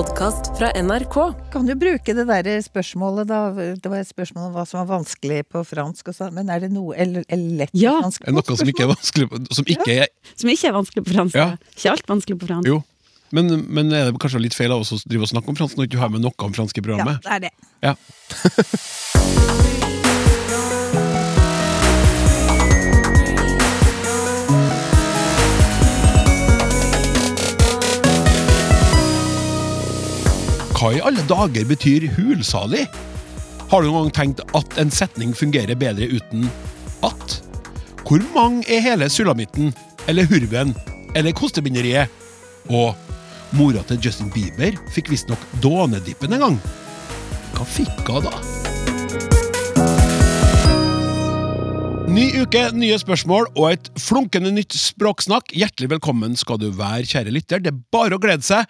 podkast fra NRK. Kan du bruke det der spørsmålet, da? Det var et spørsmål om hva som var vanskelig på fransk og sånn, men er det noe eller, eller lett Ja. på fransk? Ja, noe som ikke er vanskelig på- Som ikke er Som ikke er vanskelig på fransk. Ja. Ikke alt vanskelig på fransk. Jo. Men, men er det kanskje litt feil av oss å drive og snakke om fransk når du ikke har med noe om fransk i programmet? Ja, det er det. Ja. Hva i alle dager betyr hulsalig? Har du noen gang tenkt at en setning fungerer bedre uten at? Hvor mange er hele sulamitten, eller hurven, eller kostebinderiet? Og mora til Justin Bieber fikk visstnok dånedippen en gang. Hva fikk hun da? Ny uke, nye spørsmål og et flunkende nytt språksnakk. Hjertelig velkommen skal du være, kjære lytter. Det er bare å glede seg.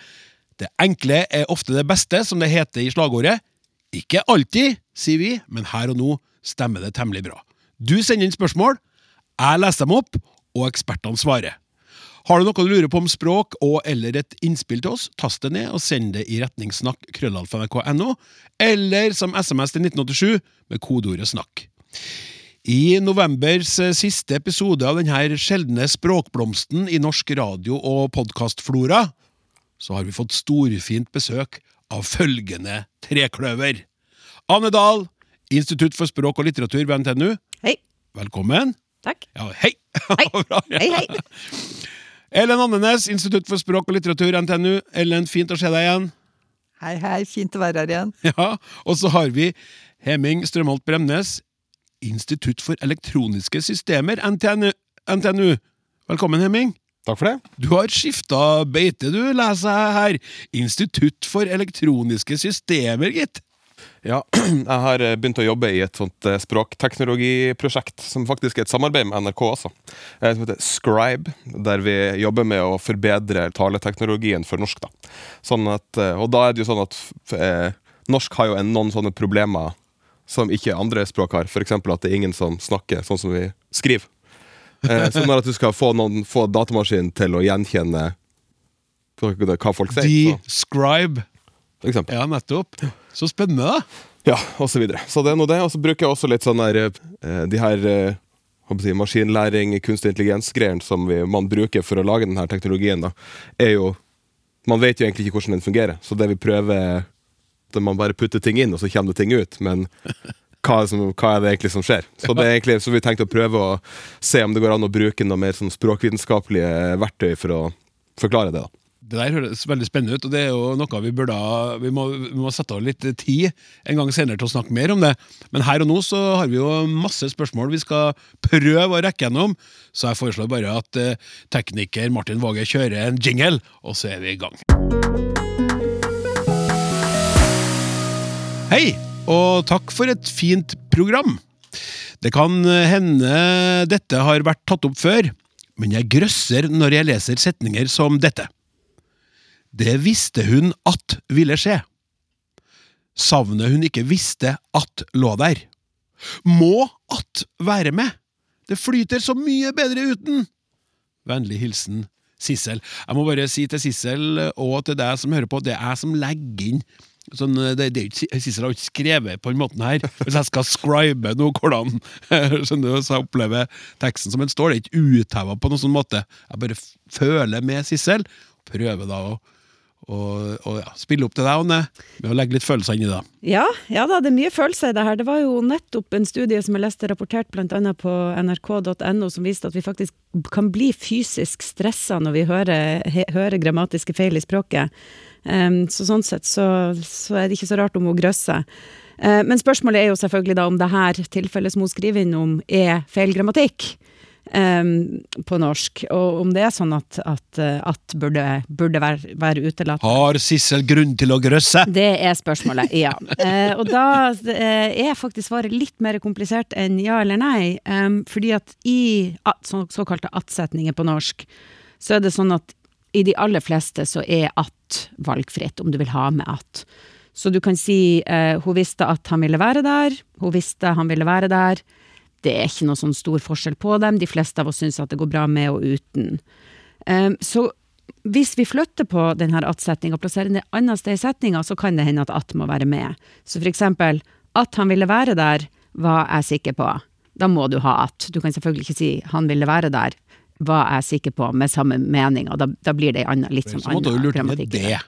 Det enkle er ofte det beste, som det heter i slagordet. Ikke alltid, sier vi, men her og nå stemmer det temmelig bra. Du sender inn spørsmål, jeg leser dem opp, og ekspertene svarer. Har du noe du lurer på om språk og eller et innspill til oss, tast det ned og send det i retning snakk krøllalfa.nrk.no, eller som SMS til 1987 med kodeordet snakk. I novembers eh, siste episode av denne sjeldne språkblomsten i norsk radio- og podkastflora, så har vi fått storfint besøk av følgende trekløver. Anne Dahl, Institutt for språk og litteratur ved NTNU. Hei. Velkommen. Takk. Ja, hei! Hei. Bra, ja. Hei, hei. Ellen Andenes, Institutt for språk og litteratur, NTNU. Ellen, fint å se deg igjen. Hei, hei, fint å være her igjen. Ja, Og så har vi Hemming Strømholt Bremnes, Institutt for elektroniske systemer, NTNU. NTNU. Velkommen, Hemming. Takk for det. Du har skifta beite, du, leser jeg her. Institutt for elektroniske systemer, gitt. Ja, jeg har begynt å jobbe i et sånt eh, språkteknologiprosjekt, som faktisk er et samarbeid med NRK også, eh, som heter Scribe, der vi jobber med å forbedre taleteknologien for norsk. da. Sånn at, eh, og da er det jo sånn at eh, norsk har jo en, noen sånne problemer som ikke andre språk har. F.eks. at det er ingen som snakker sånn som vi skriver. Eh, sånn at du skal få, noen, få datamaskinen til å gjenkjenne hva folk sier, Describe. for eksempel. Ja, nettopp. Så spennende, da. Ja, og så videre. Så det er nå det. Og så bruker jeg også litt sånn der eh, De her eh, si, maskinlæring, kunstig intelligens-greiene som vi, man bruker for å lage denne teknologien, da, er jo Man vet jo egentlig ikke hvordan den fungerer, så det vi prøver er at man bare putter ting inn, og så kommer det ting ut, men hva som, hva er det egentlig som skjer? Så egentlig, så vi tenkte å prøve å se om det går an å bruke noe mer sånn språkvitenskapelige verktøy for å forklare det. da. Det der høres veldig spennende ut, og det er jo noe vi burde Vi må, vi må sette av litt tid en gang senere til å snakke mer om det. Men her og nå så har vi jo masse spørsmål vi skal prøve å rekke gjennom, så jeg foreslår bare at eh, tekniker Martin Våge kjører en jingle, og så er vi i gang. Hei, og takk for et fint program. Det kan hende dette har vært tatt opp før, men jeg grøsser når jeg leser setninger som dette. Det visste hun at ville skje. Savnet hun ikke visste at lå der. Må at være med. Det flyter så mye bedre uten. Vennlig hilsen Sissel. Jeg må bare si til Sissel og til deg som hører på, det er jeg som legger inn Sånn, det, det ikke, Sissel har ikke skrevet på den måten her. Hvis jeg skal scribe noe, hvordan skjønner du, så jeg opplever teksten som den står. Det er ikke utheva på noen sånn måte. Jeg bare føler med Sissel. Prøver da å, å, å ja, spille opp til deg, Anne, med å legge litt følelser inn i det. Ja, ja da, det er mye følelser i det her. Det var jo nettopp en studie som jeg leste rapportert annet på nrk.no, som viste at vi faktisk kan bli fysisk stressa når vi hører, hører grammatiske feil i språket. Så sånn sett så, så er det ikke så rart om hun grøsser. Eh, men spørsmålet er jo selvfølgelig da om det her tilfellet som hun skriver inn om, er feil grammatikk. Um, på norsk, og om det er sånn at, at, eh, at burde, burde være, være utelatt. Har Sissel grunn til å grøsse? Det er spørsmålet, ja. uh, og da uh, er faktisk svaret litt mer komplisert enn ja eller nei. Um, fordi at i at, så, såkalte at-setninger på norsk, så er det sånn at i de aller fleste så er at valgfritt, om du vil ha med at. Så du kan si eh, hun visste at han ville være der, hun visste han ville være der. Det er ikke noe sånn stor forskjell på dem. De fleste av oss syns at det går bra med og uten. Um, så hvis vi flytter på denne at-setninga og plasserer den et annet sted i setninga, så kan det hende at at må være med. Så for eksempel, at han ville være der, var jeg sikker på. Da må du ha at. Du kan selvfølgelig ikke si han ville være der, var jeg sikker på, med samme mening, og da, da blir det en annen, litt sånn Så måtte du annen lurt ned grammatikk. det.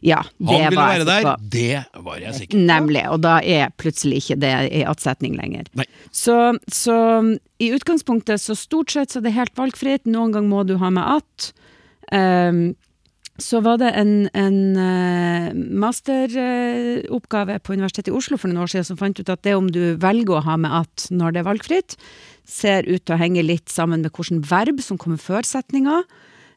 Ja, det Han ville var være der, det var jeg sikker på. Nemlig, og da er plutselig ikke det i attsetning lenger. Så, så i utgangspunktet så stort sett så er det helt valgfritt, noen gang må du ha med at. Um, så var det en, en eh, masteroppgave på Universitetet i Oslo for noen år siden som fant ut at det om du velger å ha med at når det er valgfritt, ser ut til å henge litt sammen med hvilken verb som kommer før setninga.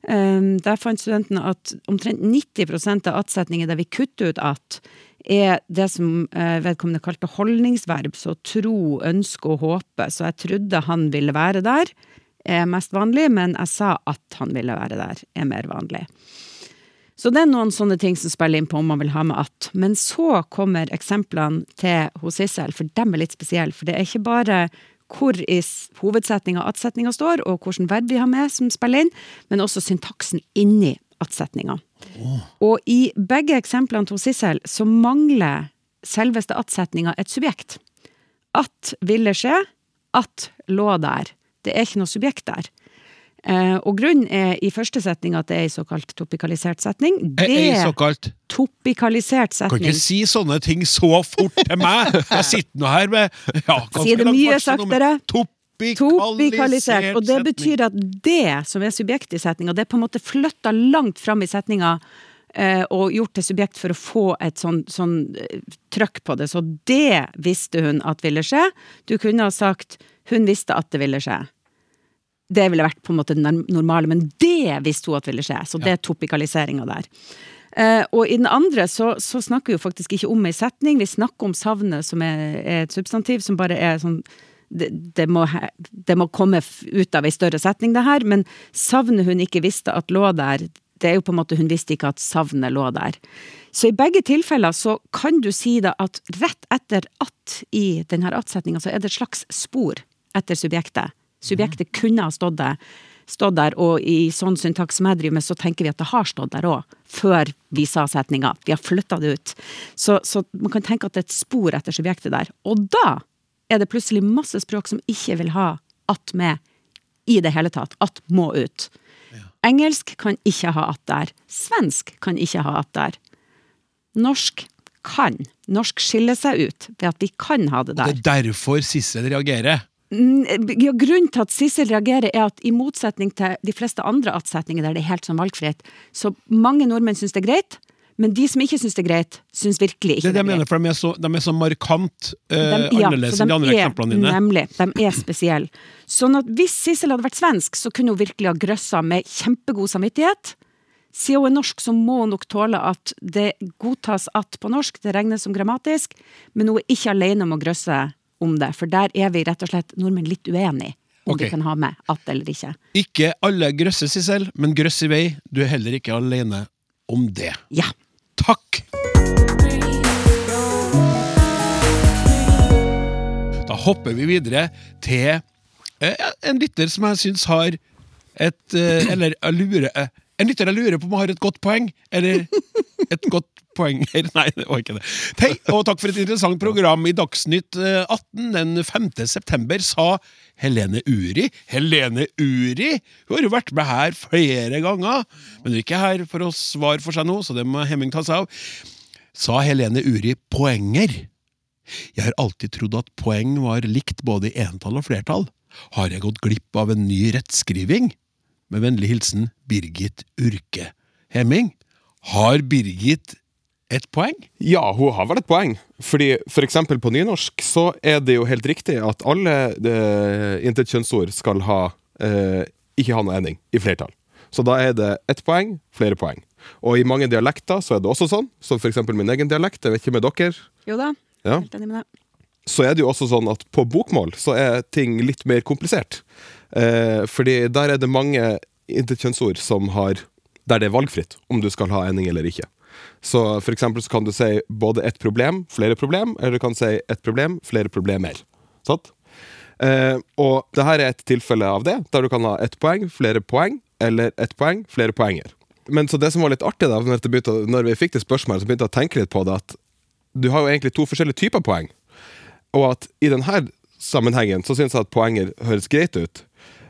Um, der fant studentene at omtrent 90% av attsetninger der vi kutter ut at, er det som eh, vedkommende kalte holdningsverb, så tro, ønske og håpe. Så jeg trodde han ville være der, er mest vanlig, men jeg sa at han ville være der, er mer vanlig. Så det er noen sånne ting som spiller inn på om man vil ha med at. Men så kommer eksemplene til hos Sissel, for dem er litt spesielle. For det er ikke bare hvor i hovedsetninga at-setninga står, og hvilken verb vi har med som spiller inn, men også syntaksen inni at-setninga. Og i begge eksemplene til Sissel så mangler selveste at-setninga et subjekt. At ville skje, at lå der. Det er ikke noe subjekt der. Eh, og grunnen er i første setning at det er en såkalt topikalisert setning. Det er ei såkalt topikalisert setning. Kan ikke si sånne ting så fort til meg! Jeg sitter nå her med ja, Si det mye saktere. Topikalisert Topikalisert. Og det betyr at det som er subjekt i setninga, det er på en måte flytta langt fram i setninga eh, og gjort til subjekt for å få et sånn, sånn eh, trøkk på det. Så det visste hun at ville skje. Du kunne ha sagt 'hun visste at det ville skje'. Det ville vært på en måte det normale, men det visste hun at ville skje. Så det er topikaliseringa der. Uh, og i den andre så, så snakker vi jo faktisk ikke om ei setning, vi snakker om savnet, som er, er et substantiv som bare er sånn det, det, må, det må komme ut av ei større setning, det her, men savnet hun ikke visste at lå der, det er jo på en måte hun visste ikke at savnet lå der. Så i begge tilfeller så kan du si da at rett etter at i denne at-setninga, så er det et slags spor etter subjektet. Subjektet kunne ha stått der, stått der, og i sånn syntaks som jeg driver med, så tenker vi at det har stått der òg, før vi sa setninga. Vi har flytta det ut. Så, så man kan tenke at det er et spor etter subjektet der. Og da er det plutselig masse språk som ikke vil ha at med i det hele tatt. At må ut. Engelsk kan ikke ha at der. Svensk kan ikke ha at der. Norsk kan. Norsk skiller seg ut ved at vi kan ha det der. Og Det er derfor Sissel reagerer. Ja, grunnen til at Sissel reagerer, er at i motsetning til de fleste andre attsetninger der det er helt sånn valgfritt, så mange nordmenn syns det er greit, men de som ikke syns det er greit, syns virkelig Det ikke greit det er det er mener, for de er så, de er så markant eh, De- ja, annerledes enn de andre er, eksemplene dine. Nemlig. De er spesielle. Sånn at hvis Sissel hadde vært svensk, så kunne hun virkelig ha grøssa med kjempegod samvittighet. Siden hun er norsk, så må hun nok tåle at det godtas at på norsk, det regnes som grammatisk, men hun er ikke alene om å grøsse om det, for der er vi rett og slett nordmenn litt uenige om okay. vi kan ha med at eller ikke. Ikke alle grøsser, selv, men grøss i vei. Du er heller ikke alene om det. Ja. Takk! Da hopper vi videre til eh, en lytter som jeg syns har et eh, Eller jeg lurer eh, En lytter jeg lurer på om har et godt poeng, eller et godt poeng her. Nei, det var ikke det. Hei, og takk for et interessant program. I Dagsnytt eh, 18 den 5. september sa Helene Uri Helene Uri! Hun har jo vært med her flere ganger, men hun er ikke her for å svare for seg nå, så det må Hemming ta seg av. Sa Helene Uri poenger? Jeg har alltid trodd at poeng var likt både i entall og flertall. Har jeg gått glipp av en ny rettskriving? Med vennlig hilsen Birgit Urke. Hemming, har Birgit et poeng? Ja, hun har vel et poeng. Fordi for eksempel på nynorsk så er det jo helt riktig at alle eh, intetkjønnsord skal ha eh, ikke ha noe ending i flertall. Så da er det ett poeng, flere poeng. Og i mange dialekter så er det også sånn, som eksempel min egen dialekt, jeg vet ikke med dere. Jo da, Ja. helt enig med deg. så er det jo også sånn at på bokmål så er ting litt mer komplisert. Eh, fordi der er det mange intetkjønnsord som har Der det er valgfritt om du skal ha ending eller ikke. Så for eksempel så kan du si både ett problem, flere problem, eller du kan si ett problem, flere problemer. Sant? Eh, og det her er et tilfelle av det, der du kan ha ett poeng, flere poeng, eller ett poeng, flere poenger. men så det som var litt artig, da når, begynte, når vi fikk det spørsmålet, så begynte jeg å tenke litt på det at du har jo egentlig to forskjellige typer poeng. Og at i denne sammenhengen så syns jeg at poenger høres greit ut.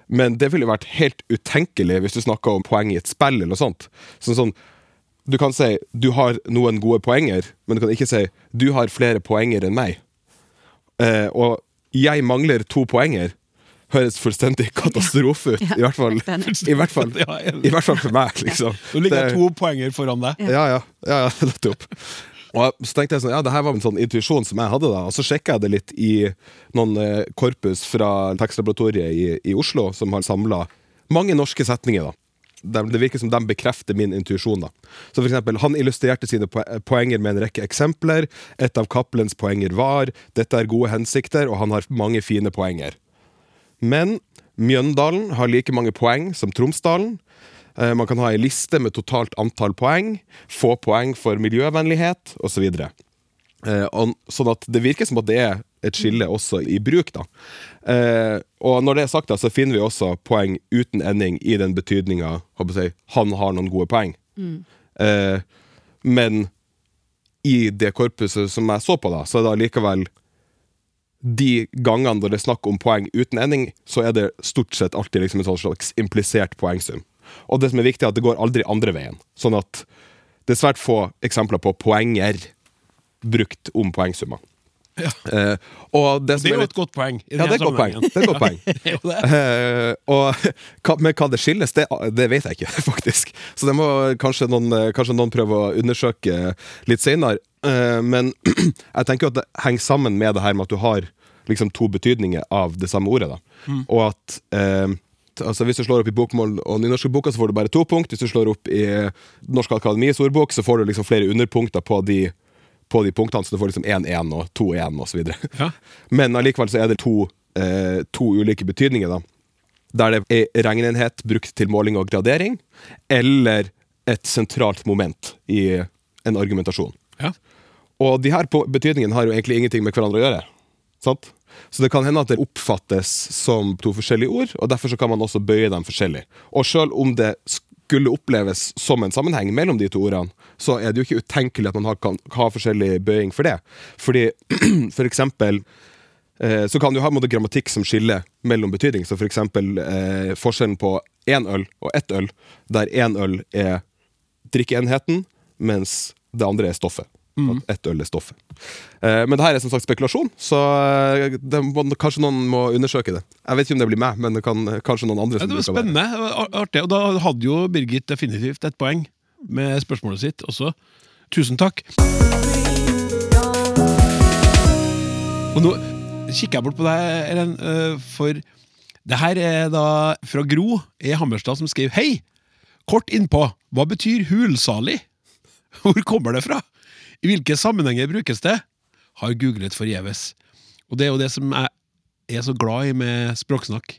Men det ville vært helt utenkelig hvis du snakka om poeng i et spill eller noe sånt. Sånn, sånn, du kan si du har noen gode poenger, men du kan ikke si du har flere poenger enn meg. Eh, og jeg mangler to poenger høres fullstendig katastrofe ut. I hvert fall, i hvert fall, i hvert fall for meg, liksom. Nå ligger Det- to poenger foran deg. ja, ja. ja, ja nettopp. Og så tenkte jeg sånn, ja, det her var en sånn intuisjon som jeg hadde da, og så sjekka jeg det litt i noen eh, korpus fra tekstlaboratoriet i, i Oslo, som har samla mange norske setninger. da. De, det virker som de bekrefter min intuisjon. da. Så for eksempel, Han illustrerte sine poenger med en rekke eksempler. Et av Cappelens poenger var 'Dette er gode hensikter', og han har mange fine poenger. Men Mjøndalen har like mange poeng som Tromsdalen. Eh, Man kan ha ei liste med totalt antall poeng, få poeng for miljøvennlighet osv. Så og- Sånn at det virker som at det er et skille også i bruk. da. Eh, og når det er sagt, da, så finner vi også poeng uten ending i den betydninga si, han har noen gode poeng. Eh, men i det korpuset som jeg så på, da, så er det allikevel de gangene når det er snakk om poeng uten ending, så er det stort sett alltid liksom en slags implisert poengsum. Og det som er viktig, er at det går aldri andre veien. Sånn at det er svært få eksempler på poenger brukt om poengsummer. Ja. Uh, og det Det er jo et godt poeng. Ja, det er et godt poeng. Det er et godt poeng. Det jo det. Eh, og med hva det skilles, det, det vet jeg ikke, faktisk. Så det må kanskje noen, eh, kanskje noen prøve å undersøke litt senere. Uh, men jeg tenker at det henger sammen med det her med at du har liksom to betydninger av det samme ordet. Da. Og at altså Hvis du slår opp i bokmål og nynorskboka, så får du bare to punkt. Hvis du slår opp i Norsk Akademis ordbok, så får du liksom flere underpunkter på de, på de punktene. Så du får liksom 1-1 og 2-1 osv. Ja. Men allikevel så er det to, eh, to ulike betydninger, da. Der det er regnenhet brukt til måling og gradering, eller et sentralt moment i en argumentasjon. Ja. Og de her betydningene har jo egentlig ingenting med hverandre å gjøre. Sant? Så det kan hende at det oppfattes som to forskjellige ord, og derfor kan man også bøye dem forskjellig. Og sjøl om det skulle oppleves som en sammenheng mellom de to ordene, så er det jo ikke utenkelig at man har, kan ha forskjellig bøying for det. Fordi for eksempel eh, så kan du ha en måte grammatikk som skiller mellom betydning. Så for eksempel eh, forskjellen på én øl og ett øl, der én øl er drikkeenheten, mens det andre er stoffet. At ett øl er stoffet. Eh, men det her er som sagt spekulasjon, så eh, må, kanskje noen må undersøke det. Jeg vet ikke om det blir meg, men det kan kanskje noen andre. Ja, det var spennende. være. artig. Og da hadde jo Birgit definitivt et poeng med spørsmålet sitt også. Tusen takk. Og nå kikker jeg bort på deg, Ellen, øh, for det her er da fra Gro i Hammerstad som skriver Hei! Kort innpå, hva betyr hulsalig? Hvor kommer det fra? I hvilke sammenhenger brukes det? Har googlet forgjeves. Og det er jo det som jeg er så glad i med språksnakk.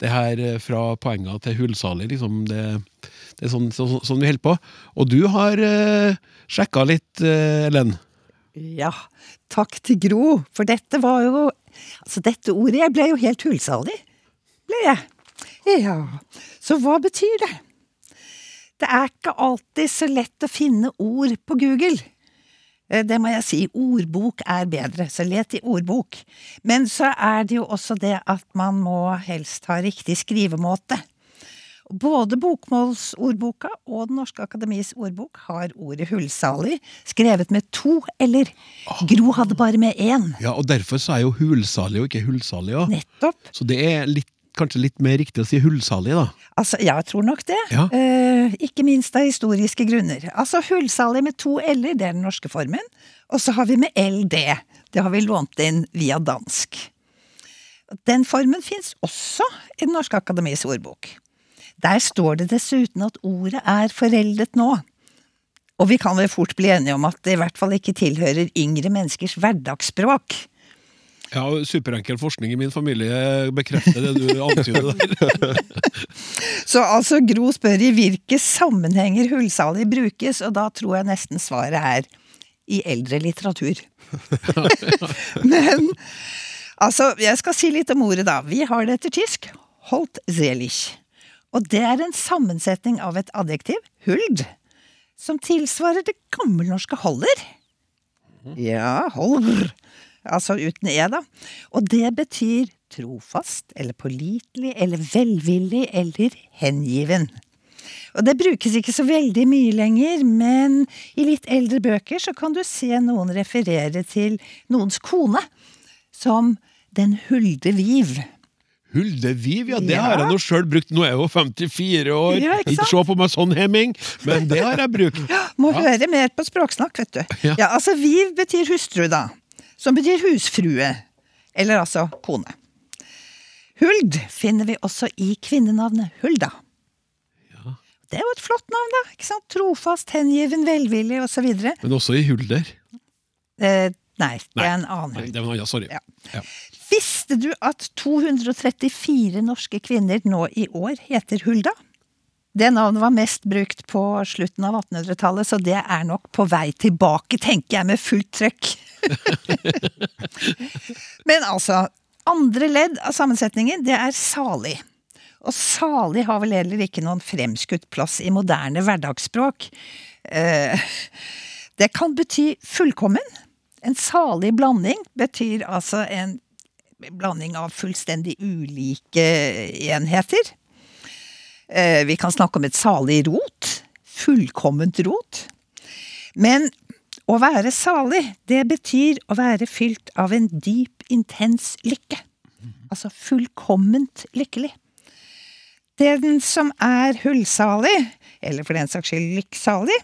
Det her eh, fra poenger til hulsalig, liksom. Det, det er sånn, så, sånn vi holder på. Og du har uh, sjekka litt, uh, Ellen. Ja, takk til Gro, for dette var jo Altså, dette ordet Jeg ble jo helt hullsalig. Ble jeg. Ja. Så hva betyr det? Det er ikke alltid så lett å finne ord på Google. Eh, Det må jeg si, ordbok er bedre, så let i ordbok. Men så er det jo også det at man må helst ha riktig skrivemåte. Både bokmålsordboka og Den norske akademis ordbok har ordet hulsalig skrevet med to l-er. Gro hadde bare med én. Ja, og derfor så er jo hulsalig og ikke hulsalig. Ja. Nettopp. Så det er litt, kanskje litt mer riktig å si hullsalig, da. Altså, jeg tror nok det. Ja. Eh, ikke minst av historiske grunner. Altså, hullsalig med to l-er, det er den norske formen. Og så har vi med ld. Det har vi lånt inn via dansk. Den formen fins også i Den norske akademis ordbok. Der står det dessuten at ordet er foreldet nå. Og vi kan vel fort bli enige om at det i hvert fall ikke tilhører yngre menneskers hverdagsspråk. Ja, Superenkel forskning i min familie bekrefter det du antyder der. Så altså, Gro spør i hvilke sammenhenger hullsalig brukes, og da tror jeg nesten svaret er i eldre litteratur. Men altså, jeg skal si litt om ordet, da. Vi har det etter tysk. Holt selig. Og det er en sammensetning av et adjektiv, huld, som tilsvarer det gammelnorske holder. Ja, holder. Altså uten e, da. Og det betyr trofast eller pålitelig eller velvillig eller hengiven. Og det brukes ikke så veldig mye lenger, men i litt eldre bøker så kan du se noen referere til noens kone som den hulde viv. Hulde Viv, ja, det Ja. har jeg nå sjøl brukt. Nå er jeg jo 54 år. Ja, ikke ikke, se på meg sånn, Hemming, men det har jeg brukt. Må høre mer på språksnakk, vet du. Ja. Ja. altså Viv betyr hustru, da. Som betyr husfrue. Eller altså kone. Huld finner vi også i kvinnenavnet Hulda. Det er jo et flott navn, da. ikke sant? Trofast, hengiven, velvillig osv. Men også i Hulder. Eh, nei, det er en annen Huld. Nei, det var ja, sorry. Ja. Ja. Visste du at 234 norske kvinner nå i år heter Hulda? Det navnet var mest brukt på slutten av 1800-tallet, så det er nok på vei tilbake, tenker jeg med fullt trøkk. Men altså, andre ledd av sammensetningen, det er salig. Og salig har vel heller ikke noen fremskutt plass i moderne hverdagsspråk. Eh, det kan bety fullkommen. En salig blanding betyr altså en blanding av fullstendig ulike enheter. Eh, Vi kan snakke om et salig rot. Fullkomment rot. Men å være salig, det betyr å være fylt av en dyp, intens lykke. Altså fullkomment lykkelig. Den som er hullsalig, eller for den saks skyld lykksalig,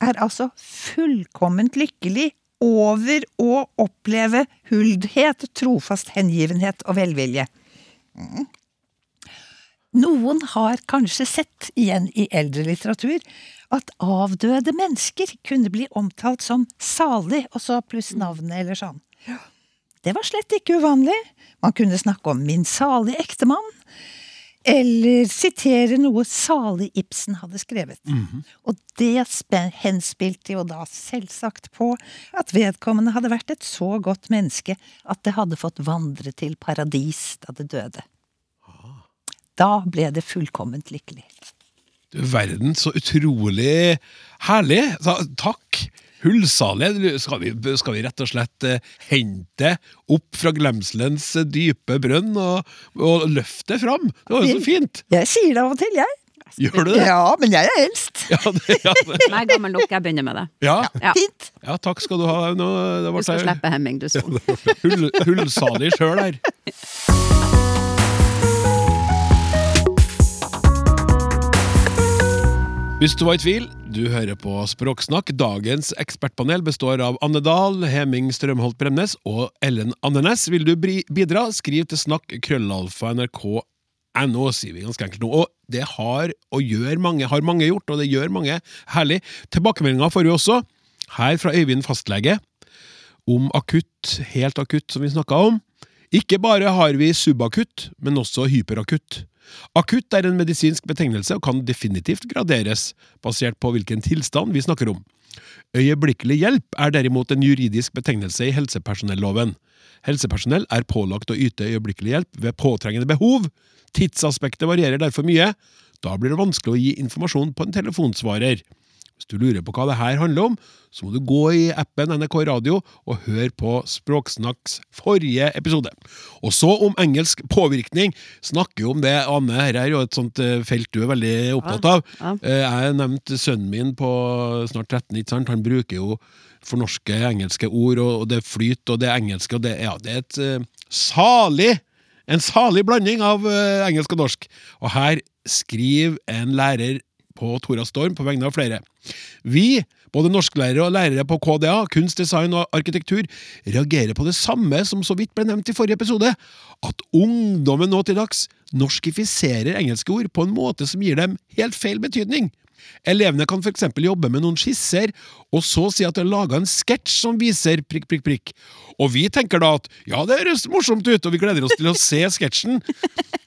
er altså fullkomment lykkelig over å oppleve huldhet, trofast hengivenhet og velvilje. Mm. Noen har kanskje sett igjen i eldre litteratur at avdøde mennesker kunne bli omtalt som salig, og så pluss navnet eller sånn. Det var slett ikke uvanlig. Man kunne snakke om min salige ektemann, eller sitere noe salig Ibsen hadde skrevet. Og det henspilte jo da selvsagt på at vedkommende hadde vært et så godt menneske at det hadde fått vandre til paradis da det døde. Da ble det fullkomment lykkelig. Du verden, så utrolig herlig. Takk. Hullsalig. Skal vi, skal vi rett og slett eh, hente opp fra glemselens eh, dype brønn og, og løfte det fram? Det var jo så fint! Jeg sier det av og til, jeg. Gjør du det? Ja, men jeg er eldst. Ja, det, ja, det. Er gammel nok, jeg begynner med det. ja. Ja. Fint. ja takk skal du ha. Nå, det Du skal slippe Hemming, du sånn. hull, hullsalig sjøl her. Hvis du var i tvil, du hører på Språksnakk. Dagens ekspertpanel består av Anne Dahl, Heming Strømholt Bremnes og Ellen Andenes. Vil du bidra, skriv til snakk krøllalfa sier vi ganske enkelt nå. Og det har, og gjør mange, har mange gjort, og det gjør mange herlig. Tilbakemeldinger får vi også, her fra Øyvind fastlege om akutt, helt akutt, som vi snakka om. Ikke bare har vi subakutt, men også hyperakutt. Akutt er en medisinsk betegnelse og kan definitivt graderes, basert på hvilken tilstand vi snakker om. Øyeblikkelig hjelp er derimot en juridisk betegnelse i helsepersonelloven. Helsepersonell er pålagt å yte øyeblikkelig hjelp ved påtrengende behov. Tidsaspektet varierer derfor mye. Da blir det vanskelig å gi informasjon på en telefonsvarer. Hvis du lurer på hva det her handler om, så må du gå i appen NRK Radio og høre på Språksnakks forrige episode. Og så om engelsk påvirkning. Snakker jo om det, Anne. Her er jo et sånt eh, felt du er veldig opptatt av. ja. ja. Jeg nevnte sønnen min på snart 13, ikke sant? Han bruker jo fornorske engelske ord, og det flyter, flyt, og det er engelske, og det, ja, det er et eh, salig en salig blanding av eh, engelsk og norsk. Og her skriver en lærer på Tora Storm på vegne av flere. Vi, både norsklærere og lærere på KDA, kunst, design og arkitektur, reagerer på det samme som så vidt ble nevnt i forrige episode, at ungdommen nå til dags norskifiserer engelske ord på en måte som gir dem helt feil betydning. Elevene kan f.eks. jobbe med noen skisser, og så si at de har laga en sketsj som viser prikk, prikk, prikk. Og vi tenker da at ja, det høres morsomt ut, og vi gleder oss til å se sketsjen.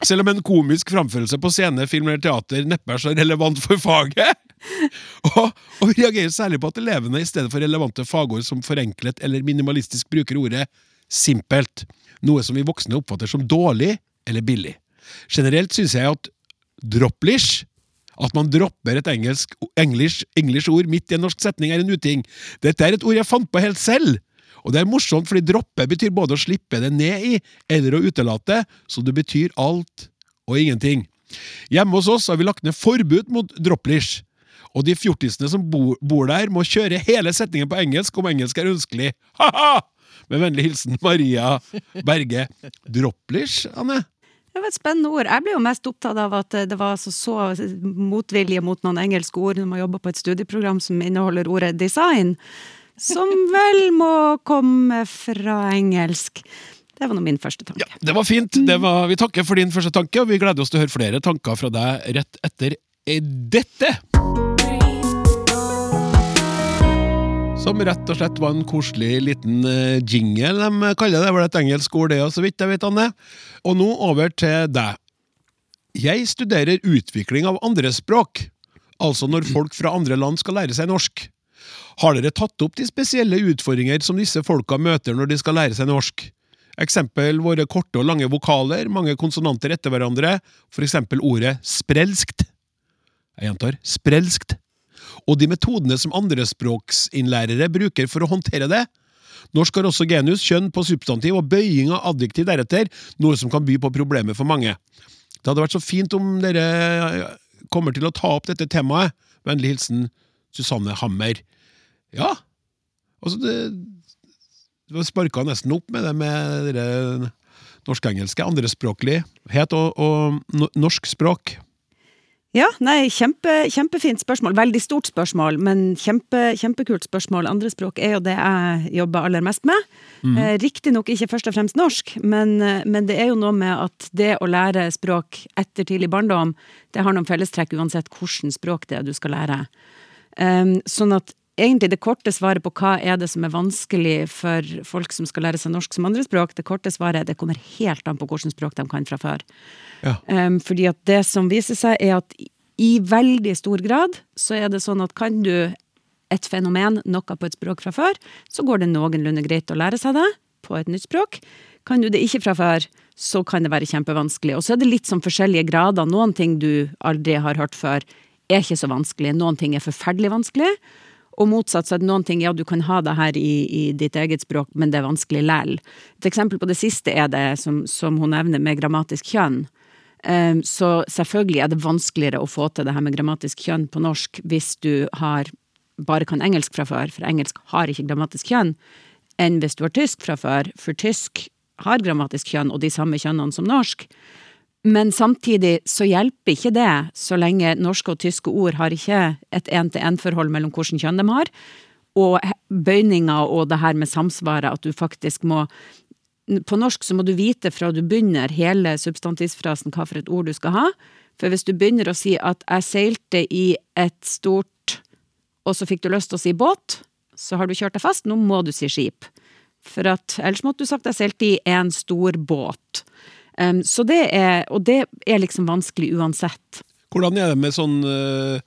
Selv om en komisk framførelse på scene, film eller teater neppe er så relevant for faget. Og, og vi reagerer særlig på at elevene i stedet for relevante fagord som forenklet eller minimalistisk bruker ordet simpelt, noe som vi voksne oppfatter som dårlig eller billig. Generelt synes jeg at Droplish. At man dropper et engelsk english, english ord midt i en norsk setning, er en uting. Dette er et ord jeg fant på helt selv. Og det er morsomt, fordi droppe betyr både å slippe det ned i, eller å utelate, så det betyr alt og ingenting. Hjemme hos oss har vi lagt ned forbud mot droplish. Og de fjortisene som bor, bor der, må kjøre hele setningen på engelsk om engelsk er ønskelig. Ha-ha! Med vennlig hilsen Maria Berge. Droplish, Anne? Det var et spennende ord. Jeg ble jo mest opptatt av at det var så, så motvilje mot noen engelske ord når man jobber på et studieprogram som inneholder ordet design, som vel må komme fra engelsk. Det var nå min første tanke. Ja, Det var fint. Det var, vi takker for din første tanke, og vi gleder oss til å høre flere tanker fra deg rett etter dette. Som rett og slett var en koselig liten eh, jingle. De kaller det vel et engelsk ord, det, så vidt jeg vet, Anne. Og nå over til deg. Jeg studerer utvikling av andre språk, altså når folk fra andre land skal lære seg norsk. Har dere tatt opp de spesielle utfordringer som disse folka møter når de skal lære seg norsk? Eksempel våre korte og lange vokaler, mange konsonanter etter hverandre, for eksempel ordet sprelskt. Jeg gjentar sprelskt og de metodene som andrespråksinnlærere bruker for å håndtere det. Norsk har også genus, kjønn på substantiv og bøying av adjektiv deretter, noe som kan by på problemer for mange. Det hadde vært så fint om dere kommer til å ta opp dette temaet. Vennlig hilsen Susanne Hammer. Ja, altså det Du sparka nesten opp med det med det norsk-engelske. Andrespråklighet og, og norsk språk. Ja, nei, kjempe, kjempefint spørsmål. Veldig stort spørsmål, men kjempe, kjempekult spørsmål. Andrespråk er jo det jeg jobber aller mest med. Mm. Eh, Riktignok ikke først og fremst norsk, men, eh, men, det er jo noe med at det å lære språk etter tidlig barndom, det har noen fellestrekk uansett hvilket språk det er du skal lære. Um, sånn at egentlig det korte svaret på hva er det som er vanskelig for folk som skal lære seg norsk som andrespråk, det korte svaret er det kommer helt an på hvilket språk de kan fra før. Ja. Um, fordi at det som viser seg, er at i veldig stor grad så er det sånn at kan du et fenomen, noe på et språk fra før, så går det noenlunde greit å lære seg det på et nytt språk. Kan du det ikke fra før, så kan det være kjempevanskelig. Og så er det litt sånn forskjellige grader. Noen ting du aldri har hørt før, er ikke så vanskelig. Noen ting er forferdelig vanskelig. Og motsatt, så er det noen ting ja, du kan ha det her i, i ditt eget språk, men det er vanskelig læl. Et eksempel på det siste er det som, som hun nevner med grammatisk kjønn. Um, så selvfølgelig er det vanskeligere å få til det her med grammatisk kjønn på norsk hvis du har bare kan engelsk fra før, for engelsk har ikke grammatisk kjønn, enn hvis du har tysk fra før, for tysk har grammatisk kjønn og de samme kjønnene som norsk. Men samtidig så hjelper ikke det, så lenge norske og tyske ord har ikke et én-til-én-forhold mellom hvilket kjønn de har. Og bøyninga og det her med samsvaret, at du faktisk må På norsk så må du vite fra du begynner hele substantivfrasen hva for et ord du skal ha. For hvis du begynner å si at 'jeg seilte i et stort', og så fikk du lyst til å si båt, så har du kjørt deg fast. Nå må du si skip. For at ellers måtte du sagt 'jeg seilte i en stor båt'. Um, så det er, og det er liksom vanskelig uansett. Hvordan er det med sånn, uh,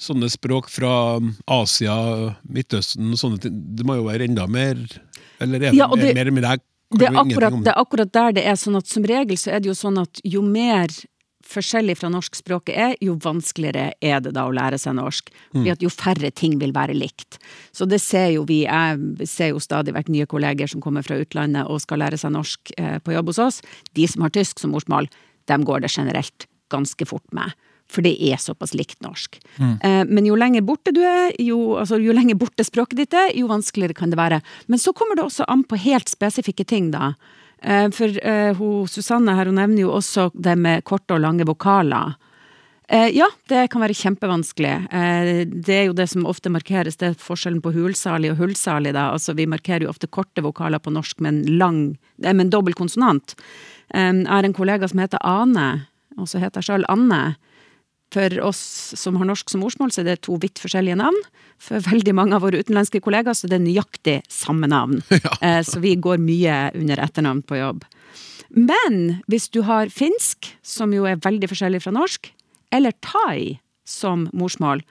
sånne språk fra Asia, Midtøsten og sånne ting? Det må jo være enda mer Eller er det, ja, det mer med deg? Det er, akkurat, det er akkurat der det er sånn at som regel så er det jo sånn at jo mer forskjellig fra norskspråket er, jo vanskeligere er det da å lære seg norsk. Fordi at jo færre ting vil være likt. Så det ser jo vi. Jeg ser jo stadig vekk nye kolleger som kommer fra utlandet og skal lære seg norsk eh, på jobb hos oss. De som har tysk som morsmål, dem går det generelt ganske fort med. For det er såpass likt norsk. Mm. Eh, men jo lenger borte du er, jo, altså, jo lenger borte språket ditt er, jo vanskeligere kan det være. Men så kommer det også an på helt spesifikke ting, da. Eh, for uh, hun, Susanne her, hun nevner jo også det med korte og lange vokaler. Uh, ja, det kan være kjempevanskelig. Det er jo det som ofte markeres, det er forskjellen på hulsalig og hullsalig. Da. Altså, vi markerer jo ofte korte vokaler på norsk med en lang, med en dobbel konsonant. Jeg har en kollega som heter Ane, og så heter jeg sjøl Anne. For oss som har norsk som morsmål, så er det to vidt forskjellige navn. For veldig mange av våre utenlandske kollegaer så er det nøyaktig samme navn. Ja. Eh, så vi går mye under etternavn på jobb. Men hvis du har finsk, som jo er veldig forskjellig fra norsk, eller thai som morsmål,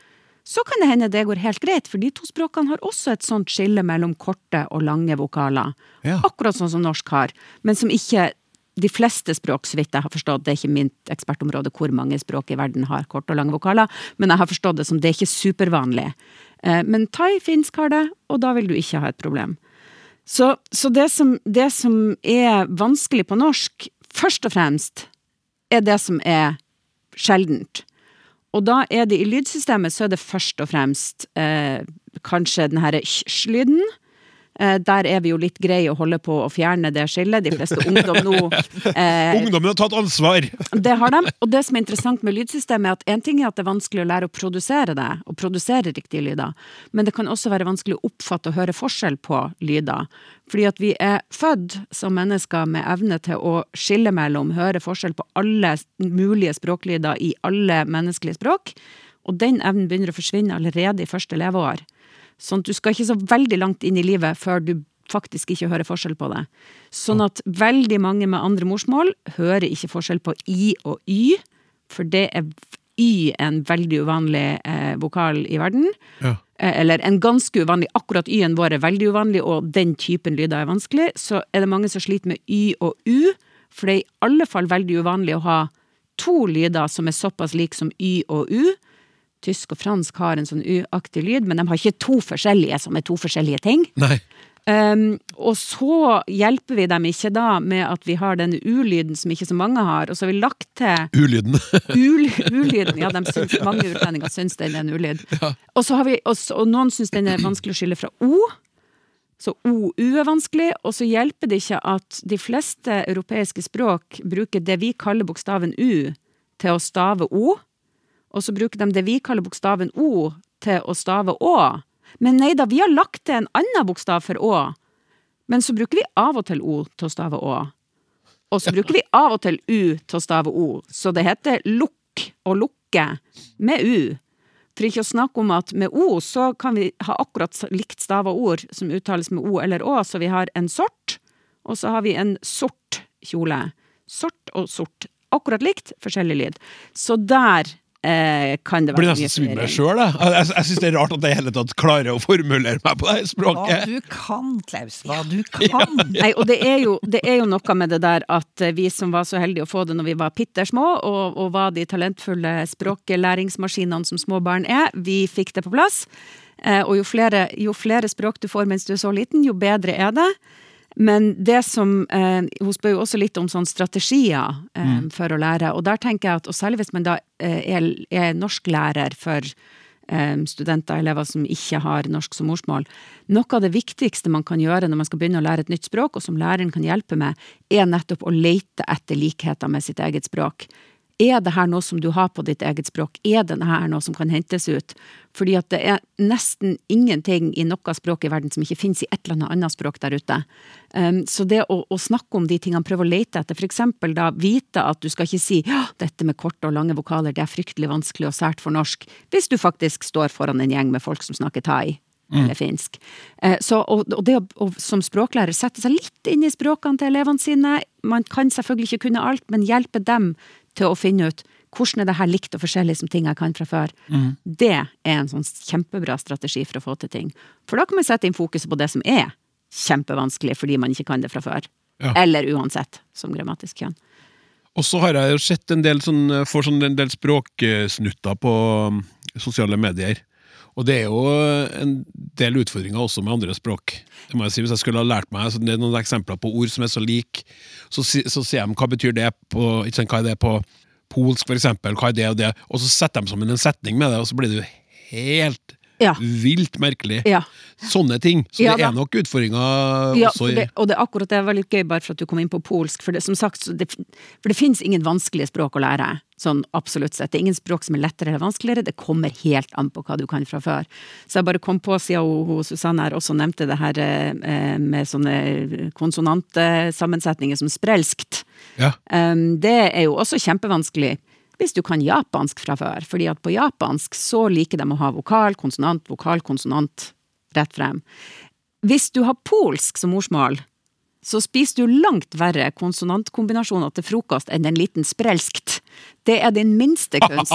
så kan det hende det går helt greit, for de to språkene har også et sånt skille mellom korte og lange vokaler. Ja. Akkurat sånn som norsk har, men som ikke de fleste språk, så vidt jeg har forstått, det er ikke mitt ekspertområde hvor mange språk i verden har korte og lange vokaler, men jeg har forstått det som det er ikke supervanlig. Eh, men thai-finsk har det, og da vil du ikke ha et problem. Så, så det, som, det som er vanskelig på norsk, først og fremst, er det som er sjeldent. Og da er det i lydsystemet, så er det først og fremst eh, kanskje den herre sj-lyden. Eh, der er vi jo litt greie å holde på å fjerne det skillet. De fleste ungdom nå eh, Ungdommen har tatt ansvar! Det har de. Og det som er interessant med lydsystemet, er at en ting er at det er vanskelig å lære å produsere det, og produsere riktige lyder, men det kan også være vanskelig å oppfatte og høre forskjell på lyder. Fordi at vi er født som mennesker med evne til å skille mellom, høre forskjell på alle mulige språklyder i alle menneskelige språk, og den evnen begynner å forsvinne allerede i første leveår. Sånn at du skal ikke så veldig langt inn i livet før du faktisk ikke hører forskjell på det. Sånn at veldig mange med andre morsmål hører ikke forskjell på i og y, for det er y en veldig uvanlig eh, vokal i verden. Ja. Eh, eller en ganske uvanlig. Akkurat y-en vår er veldig uvanlig, og den typen lyder er vanskelig. Så er det mange som sliter med y og u, for det er i alle fall veldig uvanlig å ha to lyder som er såpass like som y og u tysk og fransk har en sånn u-aktig lyd, men de har ikke to forskjellige som er to forskjellige ting. Nei. Um, og så hjelper vi dem ikke da med at vi har denne u-lyden som ikke så mange har, og så har vi lagt til U-lyden. U-lyden, ja, syns, mange utlendinger syns den er en ulyd. Ja. Og, så har vi, og, og noen syns den er vanskelig å skille fra o. Så OU er vanskelig, og så hjelper det ikke at de fleste europeiske språk bruker det vi kaller bokstaven U til å stave O og så bruker de det vi kaller bokstaven O til å stave Å. Men nei da, vi har lagt til en annen bokstav for Å. Men så bruker vi av og til O til å stave Å. Og så bruker vi av og til U til å stave O, så det heter lukk og lukke med U. For ikke å snakke om at med O så kan vi ha akkurat likt stava ord som uttales med O eller Å, så vi har en sort, og så har vi en sort kjole. Sort og sort. Akkurat likt, forskjellig lyd. Så der eh, kan det være Blir nesten svimmel sjøl, jeg. Jeg, jeg syns det er rart at jeg i hele tatt klarer å formulere meg på det språket. Hva du kan, Klaus. Hva du kan. Ja. Nei, og det er, jo, det er, jo, noe med det der at vi som var så heldige å få det når vi var bitte små, og, og var de talentfulle språklæringsmaskinene som små barn er, vi fikk det på plass. Eh, og jo flere, jo flere språk du får mens du er så liten, jo bedre er det. Men det som eh, Hun spør jo også litt om sånne strategier eh, mm. for å lære, og der tenker jeg at, og særlig hvis man da eh, er, er norsklærer for eh, studenter, elever som ikke har norsk som morsmål, noe av det viktigste man kan gjøre når man skal begynne å lære et nytt språk, og som læreren kan hjelpe med, er nettopp å lete etter likheter med sitt eget språk. Er det her noe som du har på ditt eget språk? Er det her noe som kan hentes ut? Fordi at det er nesten ingenting i noe språk i verden som ikke finnes i et eller annet språk der ute. Um, så det å, å, snakke om de tingene, prøve å lete etter, eksempel da vite at du skal ikke si ja, dette med korte og lange vokaler, det er fryktelig vanskelig og sært for norsk, hvis du faktisk står foran en gjeng med folk som snakker thai. Mm. Eller finsk. Eh, så, og, og det å, og som språklærer sette seg litt inn i språkene til elevene sine Man kan selvfølgelig ikke kunne alt, men hjelpe dem til å finne ut hvordan er det her likt og forskjellig som ting jeg kan fra før. Mm. Det er en sånn kjempebra strategi for å få til ting. For da kan man sette inn fokuset på det som er kjempevanskelig fordi man ikke kan det fra før. Ja. Eller uansett, som grammatisk kjønn. Og så har jeg jo sett en del, sånn, får sånn en del språksnutter på um, sosiale medier. Og det er jo en del utfordringer også med andre språk. Det må jeg si, Hvis jeg skulle ha lært meg det er noen eksempler på ord som er så like, så, så sier de hva betyr det på, ikke sant, hva er det på polsk, for eksempel, hva er det og det, og så setter de sammen en setning med det, og så blir det jo helt ja. Vilt merkelig. Ja. Sånne ting. Så ja, det er nok utfordringer ja, også. Det, og det er akkurat det var litt gøy, bare for at du kom inn på polsk. For det, som sagt, det, for det finnes ingen vanskelige språk å lære. Sånn absolutt sett. Det er ingen språk som er lettere eller vanskeligere. Det kommer helt an på hva du kan fra før. Så jeg bare kom på, siden hun, Susanne her også nevnte det her eh, med sånne konsonantsammensetninger som sprelskt. Ja. Um, det er jo også kjempevanskelig hvis du kan japansk fra før. Fordi at på japansk så liker de å ha vokal, konsonant, vokal, konsonant rett frem. Hvis du har polsk som morsmål, så spiser du langt verre konsonantkombinasjoner til frokost enn en liten sprelskt. Det er din minste kunst.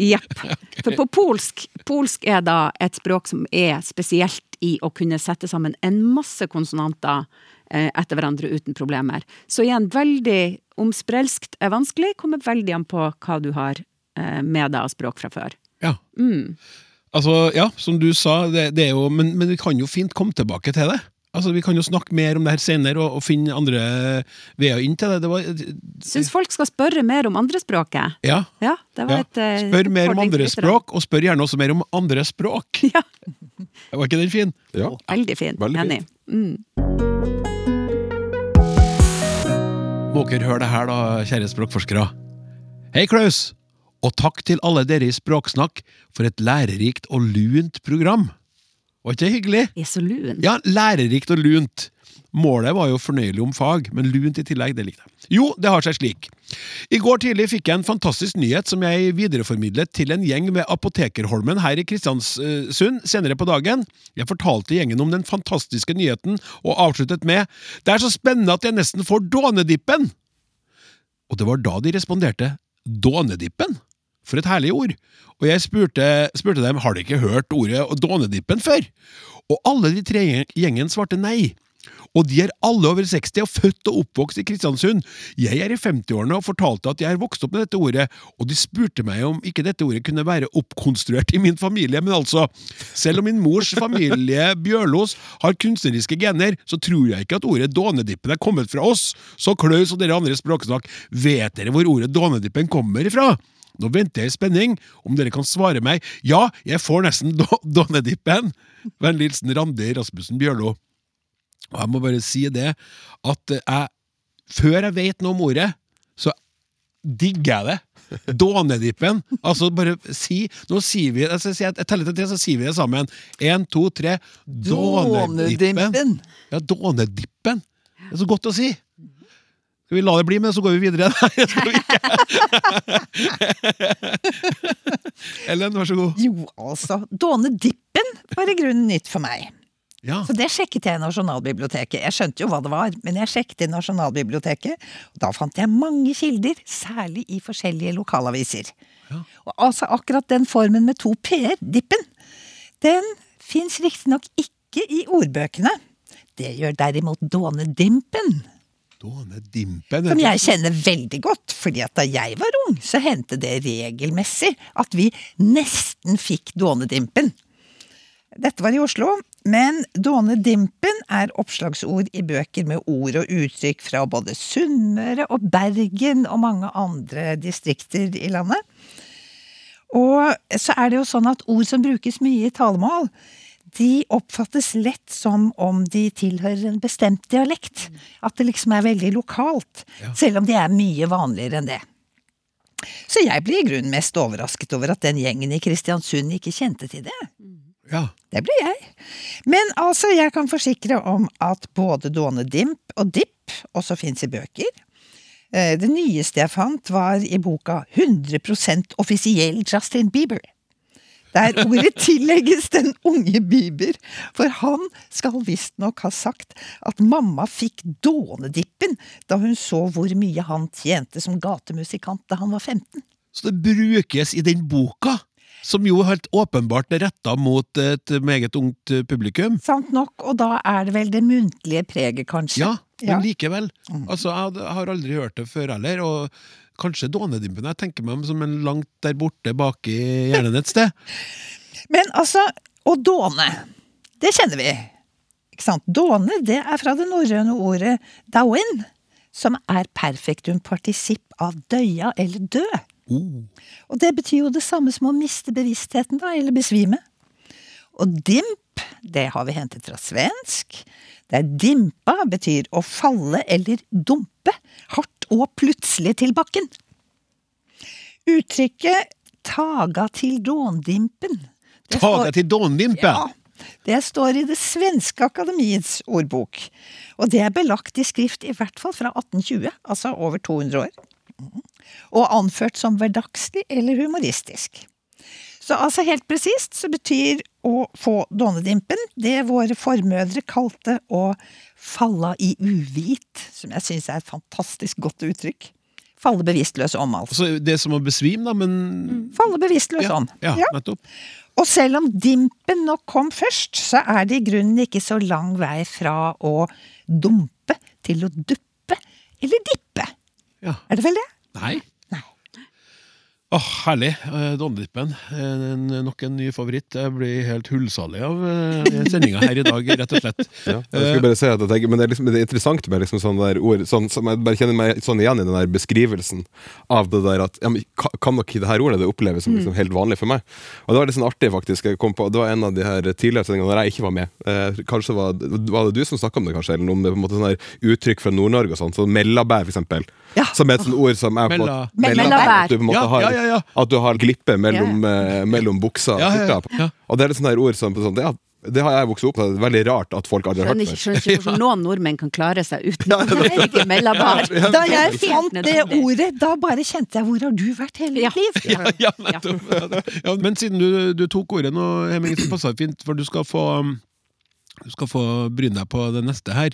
Jepp. For på polsk, polsk er da et språk som er spesielt i å kunne sette sammen en masse konsonanter eh, etter hverandre uten problemer. Så igjen, veldig omsprelskt er vanskelig, kommer veldig an på hva du har eh, med deg av språk fra før. Ja. Altså, ja, som du sa, det, det er jo, men, men vi kan jo fint komme tilbake til det. Altså, Vi kan jo snakke mer om det her senere og, og finne andre veier inn til det. det var, Syns folk skal spørre mer om andrespråket. ja, Ja, det var ja. et eh, Spør mer om andre språk, og spør gjerne også mer om andre språk. Ja, Var ikke den fin? Ja. veldig fin. Veldig Enig. fint. Mm. Må dere høre det her, da, kjære språkforskere. Hei, Klaus! Og takk til alle dere i Språksnakk for et lærerikt og lunt program. Var ikke det hyggelig? Det er så lun. Ja, lærerikt og lunt. Målet var jo fornøyelig om fag, men lunt i tillegg, det likte jeg. Jo, det har seg slik. I går tidlig fikk jeg en fantastisk nyhet som jeg videreformidlet til en gjeng ved Apotekerholmen her i Kristiansund senere på dagen. Jeg fortalte gjengen om den fantastiske nyheten, og avsluttet med Det er så spennende at jeg nesten får dånedippen! Og det var da de responderte Dånedippen? For et herlig ord. Og jeg spurte, spurte dem har de ikke hørt ordet Dånedippen før. Og alle de tre gjeng- gjengen svarte nei. Og de er alle over 60 og født og oppvokst i Kristiansund. Jeg er i 50-årene og fortalte at jeg er vokst opp med dette ordet, og de spurte meg om ikke dette ordet kunne være oppkonstruert i min familie, men altså, selv om min mors familie Bjørlos har kunstneriske gener, så tror jeg ikke at ordet dånedippen er kommet fra oss. Så Klaus og dere andre språksnakk, vet dere hvor ordet dånedippen kommer ifra? Nå venter jeg i spenning om dere kan svare meg ja, jeg får nesten Donnedippen! Vennlig hilsen Randi Rasmussen Bjørlo. Og jeg må bare si det, at jeg Før jeg vet noe om ordet, så digger jeg det. Dånedippen. Altså, bare si Nå sier vi altså, si Jeg teller til tre, så sier vi det sammen. Én, to, tre. Dånedippen. Ja, dånedippen. Det er så godt å si. Skal vi la det bli, men så går vi videre? Nei, det skal vi ikke. Ellen, vær så god. Jo, altså. Dånedippen var i grunnen nytt for meg. Ja. Så det sjekket jeg i Nasjonalbiblioteket. Jeg skjønte jo hva det var, men jeg sjekket i Nasjonalbiblioteket, og da fant jeg mange kilder, særlig i forskjellige lokalaviser. Og altså akkurat den formen med to p-er, dippen, den fins riktignok ikke i ordbøkene. Det gjør derimot Dånedimpen, Dånedimpen. som jeg kjenner veldig godt, fordi at da jeg var ung, så hendte det regelmessig at vi nesten fikk Dånedimpen. Dette var i Oslo, men Dånedimpen er oppslagsord i bøker med ord og uttrykk fra både Sunnmøre og Bergen og mange andre distrikter i landet. Og så er det jo sånn at ord som brukes mye i talemål, de oppfattes lett som om de tilhører en bestemt dialekt. At det liksom er veldig lokalt, selv om de er mye vanligere enn det. Så jeg ble i grunnen mest overrasket over at den gjengen i Kristiansund ikke kjente til det. Ja. Det ble jeg. Men altså, jeg kan forsikre om at både Dåne Dimp og Dipp også fins i bøker. Eh, Det nyeste jeg fant, var i boka 100% offisiell Justin Bieber. Der ordet tillegges den unge Bieber, for han skal visstnok ha sagt at mamma fikk dånedippen da hun så hvor mye han tjente som gatemusikant da han var 15. Så det brukes i den boka, som jo helt åpenbart er retta mot et meget ungt publikum. Sant nok, og da er det vel det muntlige preget, kanskje. Ja, men Ja. likevel. Altså, jeg har aldri hørt det før heller, og kanskje Dånedimpen. Jeg tenker meg om som en langt der borte bak i hjernen et sted. Men altså, å dåne, det kjenner vi. Ikke sant? Dåne, det er fra det norrøne ordet dauin, som er perfektum partisipp av døya eller dø. Oh. Og det betyr jo det samme som å miste bevisstheten, da, eller besvime. Og dimp, det har vi hentet fra svensk. Der dimpa betyr å falle eller dumpe, hardt og plutselig til bakken. Uttrykket taga til dåndimpen Taga til dåndimpen? ja, det står i det svenske akademiets ordbok. Og det er belagt i skrift i hvert fall fra 1820, altså over 200 år. Mhm. Og anført som hverdagslig eller humoristisk. Så altså helt presist så betyr å få dånedimpen det våre formødre kalte å falla i uvit, som jeg syns er et fantastisk godt uttrykk. Falle bevisstløs om, altså. Altså, det er som å besvime, da, men Falle bevisstløs ja, om. ja, nettopp. Og selv om dimpen nok kom først, så er det i grunnen ikke så lang vei fra å dumpe til å duppe eller dippe. Ja. Er det vel det? Nei. Åh, herlig. Eh, Dondippen. Eh, nok en ny favoritt. Jeg blir helt hullsalig av uh, sendinga her i dag, rett og slett. Ja, jeg skulle bare si at jeg tenker, men det er, liksom, det er interessant med liksom sånne der ord sånn, som Jeg bare kjenner meg sånn igjen i den der beskrivelsen av det der at ja, men, Kan nok det her ordet det oppleves som liksom helt vanlig for meg? Og Det var litt sånn artig, faktisk. Jeg kom på, det var en av de her tidligere sendingene der jeg ikke var med. Eh, kanskje var, var det du som snakka om det, kanskje? Eller om det på en måte sånne her uttrykk fra Nord-Norge og sånn. Så mellabær, for eksempel. Ja. Som er et sånt ord som er på en måte- Mella- Mellabær. At du på en måte Ja, ja. At du har glippe mellom, eh, mellom buksa og Ja, ja, ja. skjorta. Og det er litt sånne her ord som sånn, ja, det har jeg vokst opp med. Det er veldig rart at folk aldri har Skjønner hørt ikke, før. skjønner ikke hvordan noen nordmenn kan klare seg uten ikke mellombar. Da jeg fant det ordet, da bare kjente jeg hvor har du vært hele Ja. liv? Ja, ja, nettopp. Ja, men siden du, du tok ordet nå, Hemming, så passer det fint, for du skal få Du skal få bryne deg på det neste her.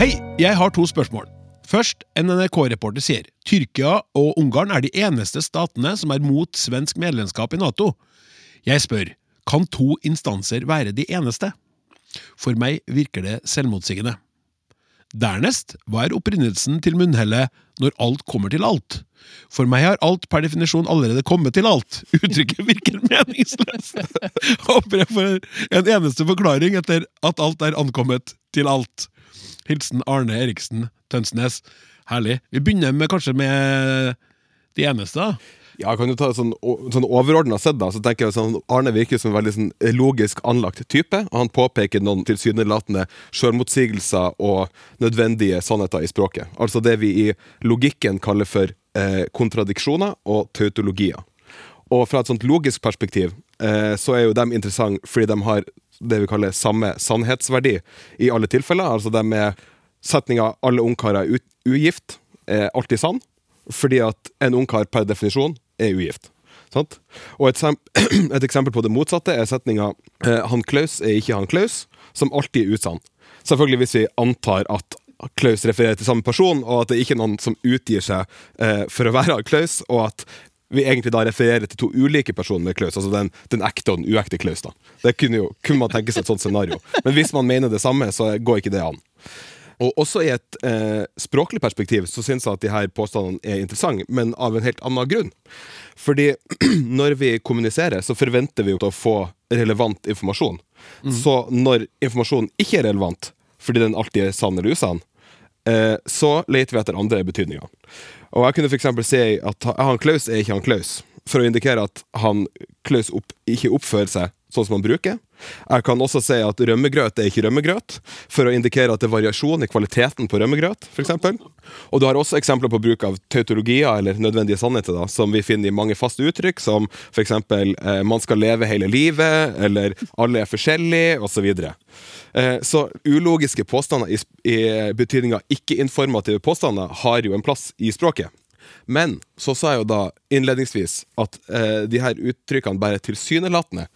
Hei, jeg har to spørsmål. Først, en NRK-reporter sier Tyrkia og Ungarn er de eneste statene som er mot svensk medlemskap i Nato. Jeg spør, kan to instanser være de eneste? For meg virker det selvmotsigende. Dernest, hva er opprinnelsen til munnhellet 'når alt kommer til alt'? For meg har alt per definisjon allerede kommet til alt. Uttrykket virker meningsløst. Håper jeg får en eneste forklaring etter at alt er ankommet til alt. Hilsen Arne Eriksen Tønsnes. Herlig. Vi begynner med, kanskje med de eneste. da. Ja, kan du ta sånn, sånn overordna sett, da, så tenker jeg sånn Arne virker som en veldig sånn logisk anlagt type. og Han påpeker noen tilsynelatende sjølmotsigelser og nødvendige sannheter i språket. Altså det vi i logikken kaller for eh, kontradiksjoner og tautologier. Og fra et sånt logisk perspektiv eh, så er jo de interessante fordi de har det vi kaller samme sannhetsverdi i alle tilfeller. Altså det med setninga 'alle ungkarer er ugift' er alltid sann, fordi at en ungkar per definisjon er ugift. Sant? Og et, et eksempel på det motsatte er setninga eh, 'han Klaus er ikke han Klaus', som alltid er usann. Selvfølgelig hvis vi antar at Klaus refererer til samme person, og at det ikke er noen som utgir seg eh, for å være Klaus, og at vi egentlig da refererer til to ulike personer med Klaus, altså den, den ekte og den uekte Klaus. da. Det kunne jo kunne man tenke seg et sånt scenario. Men hvis man mener det samme, så går ikke det an. Og også i et eh, språklig perspektiv så syns jeg at de her påstandene er interessante, men av en helt annen grunn. Fordi når vi kommuniserer, så forventer vi jo å få relevant informasjon. Så når informasjonen ikke er relevant, fordi den alltid er sann eller usann, så leter vi etter andre betydninger. Og jeg kunne f.eks. si at han Klaus er ikke han Klaus, for å indikere at han Klaus opp, ikke oppfører seg sånn som han bruker. Jeg kan også si at rømmegrøt er ikke rømmegrøt, for å indikere at det er variasjon i kvaliteten på rømmegrøt, f.eks. Og du har også eksempler på bruk av tautologier, eller nødvendige sannheter, da, som vi finner i mange faste uttrykk, som f.eks. Eh, 'man skal leve hele livet', eller 'alle er forskjellige', osv. Eh, så ulogiske påstander i, i betydninga ikke-informative påstander har jo en plass i språket. Men så sa jeg jo da innledningsvis at eh, de her uttrykkene bare tilsynelatende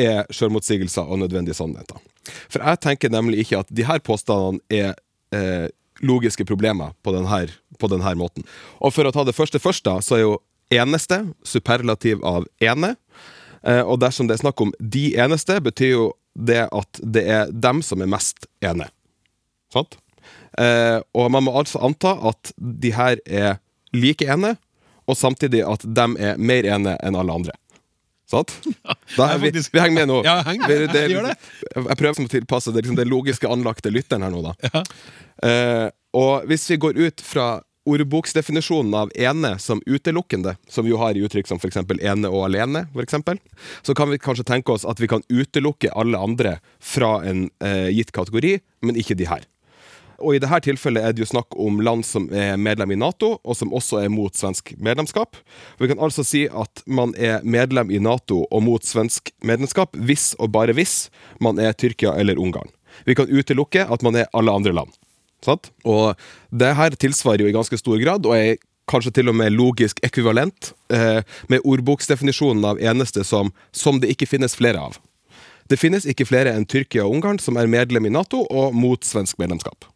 er sjølmotsigelser og nødvendige sannheter. For jeg tenker nemlig ikke at de her påstandene er eh, logiske problemer på denne, på denne måten. Og for å ta det første først, da, så er jo eneste superlativ av ene. Eh, og dersom det er snakk om de eneste, betyr jo det at det er dem som er mest ene. Sant? Eh, og man må altså anta at de her er like ene, og samtidig at de er mer ene enn alle andre. Sant? Er vi, faktisk- vi henger med nå. Ja, heng det- det. Jeg prøver å tilpasse det, liksom, det logiske anlagte lytteren her nå, da. Uh, og hvis vi går ut fra ordboksdefinisjonen av ene som utelukkende, som vi jo har i uttrykk som f.eks. ene og alene, for eksempel, så kan vi kanskje tenke oss at vi kan utelukke alle andre fra en uh, gitt kategori, men ikke de her. Og I dette tilfellet er det jo snakk om land som er medlem i Nato, og som også er mot svensk medlemskap. Vi kan altså si at man er medlem i Nato og mot svensk medlemskap hvis og bare hvis man er Tyrkia eller Ungarn. Vi kan utelukke at man er alle andre land. Sant? Og det her tilsvarer jo i ganske stor grad, og er kanskje til og med logisk ekvivalent eh, med ordboksdefinisjonen av eneste som, som det ikke finnes flere av. Det finnes ikke flere enn Tyrkia og Ungarn som er medlem i Nato og mot svensk medlemskap.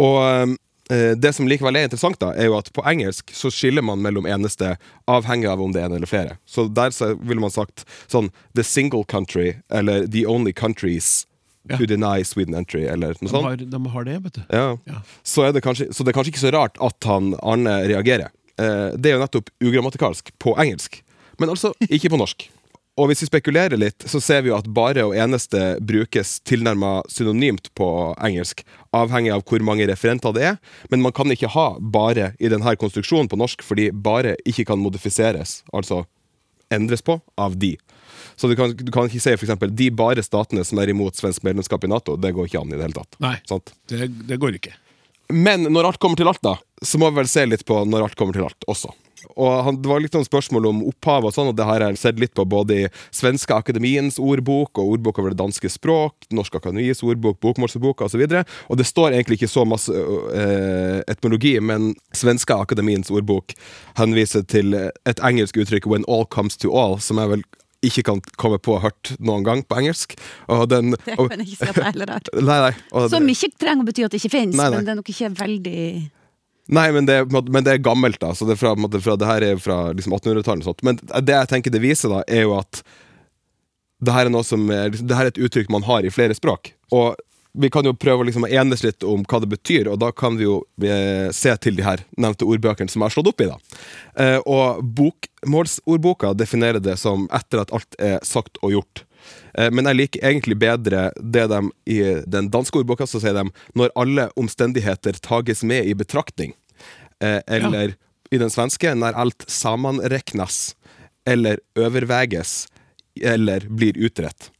Og eh, eh, det som likevel er interessant, da, er jo at på engelsk så skiller man mellom eneste, avhengig av om det er en eller flere. Så der så ville man sagt sånn The single country, eller The only countries Ja. to deny Sweden entry, eller noe De sånt. har, de har det, vet du. Ja. Ja. Så, det kanskje, så det er kanskje ikke så rart at han Arne reagerer. Eh, det er jo nettopp ugrammatikalsk på engelsk, men altså ikke på norsk. Og hvis vi spekulerer litt, så ser vi jo at bare og eneste brukes tilnærma synonymt på engelsk, avhengig av hvor mange referenter det er. Men man kan ikke ha bare i denne konstruksjonen på norsk, fordi bare ikke kan modifiseres, altså endres på, av de. Så du kan, du kan ikke si for eksempel de bare statene som er imot svensk medlemskap i Nato. Det går ikke an i det hele tatt. Nei, det, det går ikke. Men når alt kommer til alt, da, så må vi vel se litt på når alt kommer til alt også. Og han, Det var litt noen spørsmål om opphav, og sånn, og det har jeg sett litt på både i Svenske Akademiens ordbok og ordbok over det danske språk, Norsk Akademis ordbok, Bokmålsboka osv. Og, så og det står egentlig ikke så masse øh, etymologi, men Svenske Akademiens ordbok henviser til et engelsk uttrykk 'when all comes to all', som jeg vel ikke kan komme på ha hørt noen gang på engelsk. Og den, Det og, kan jeg ikke si at heller nei, nei, og, Som ikke trenger å bety at det ikke fins, men det er nok ikke veldig Nei, men det, men det er gammelt, da. Så det, fra, fra, det her er fra liksom 1800-tallet. og. Men det jeg tenker det viser, da, er jo at det her er noe som det her er et uttrykk man har i flere språk. Og vi kan jo prøve å liksom enes litt om hva det betyr, og da kan vi jo eh, se til de her nevnte ordbøkene som jeg har slått opp i. da. Eh, og bokmålsordboka definerer det som etter at alt er sagt og gjort. Eh, Men jeg liker egentlig bedre det de i den danske ordboka så sier de 'når alle omstendigheter tages med i betraktning'. Eller Eller i den svenske 'når alt sammenreknes'. Eller 'overveges'. Eller 'blir utrett'.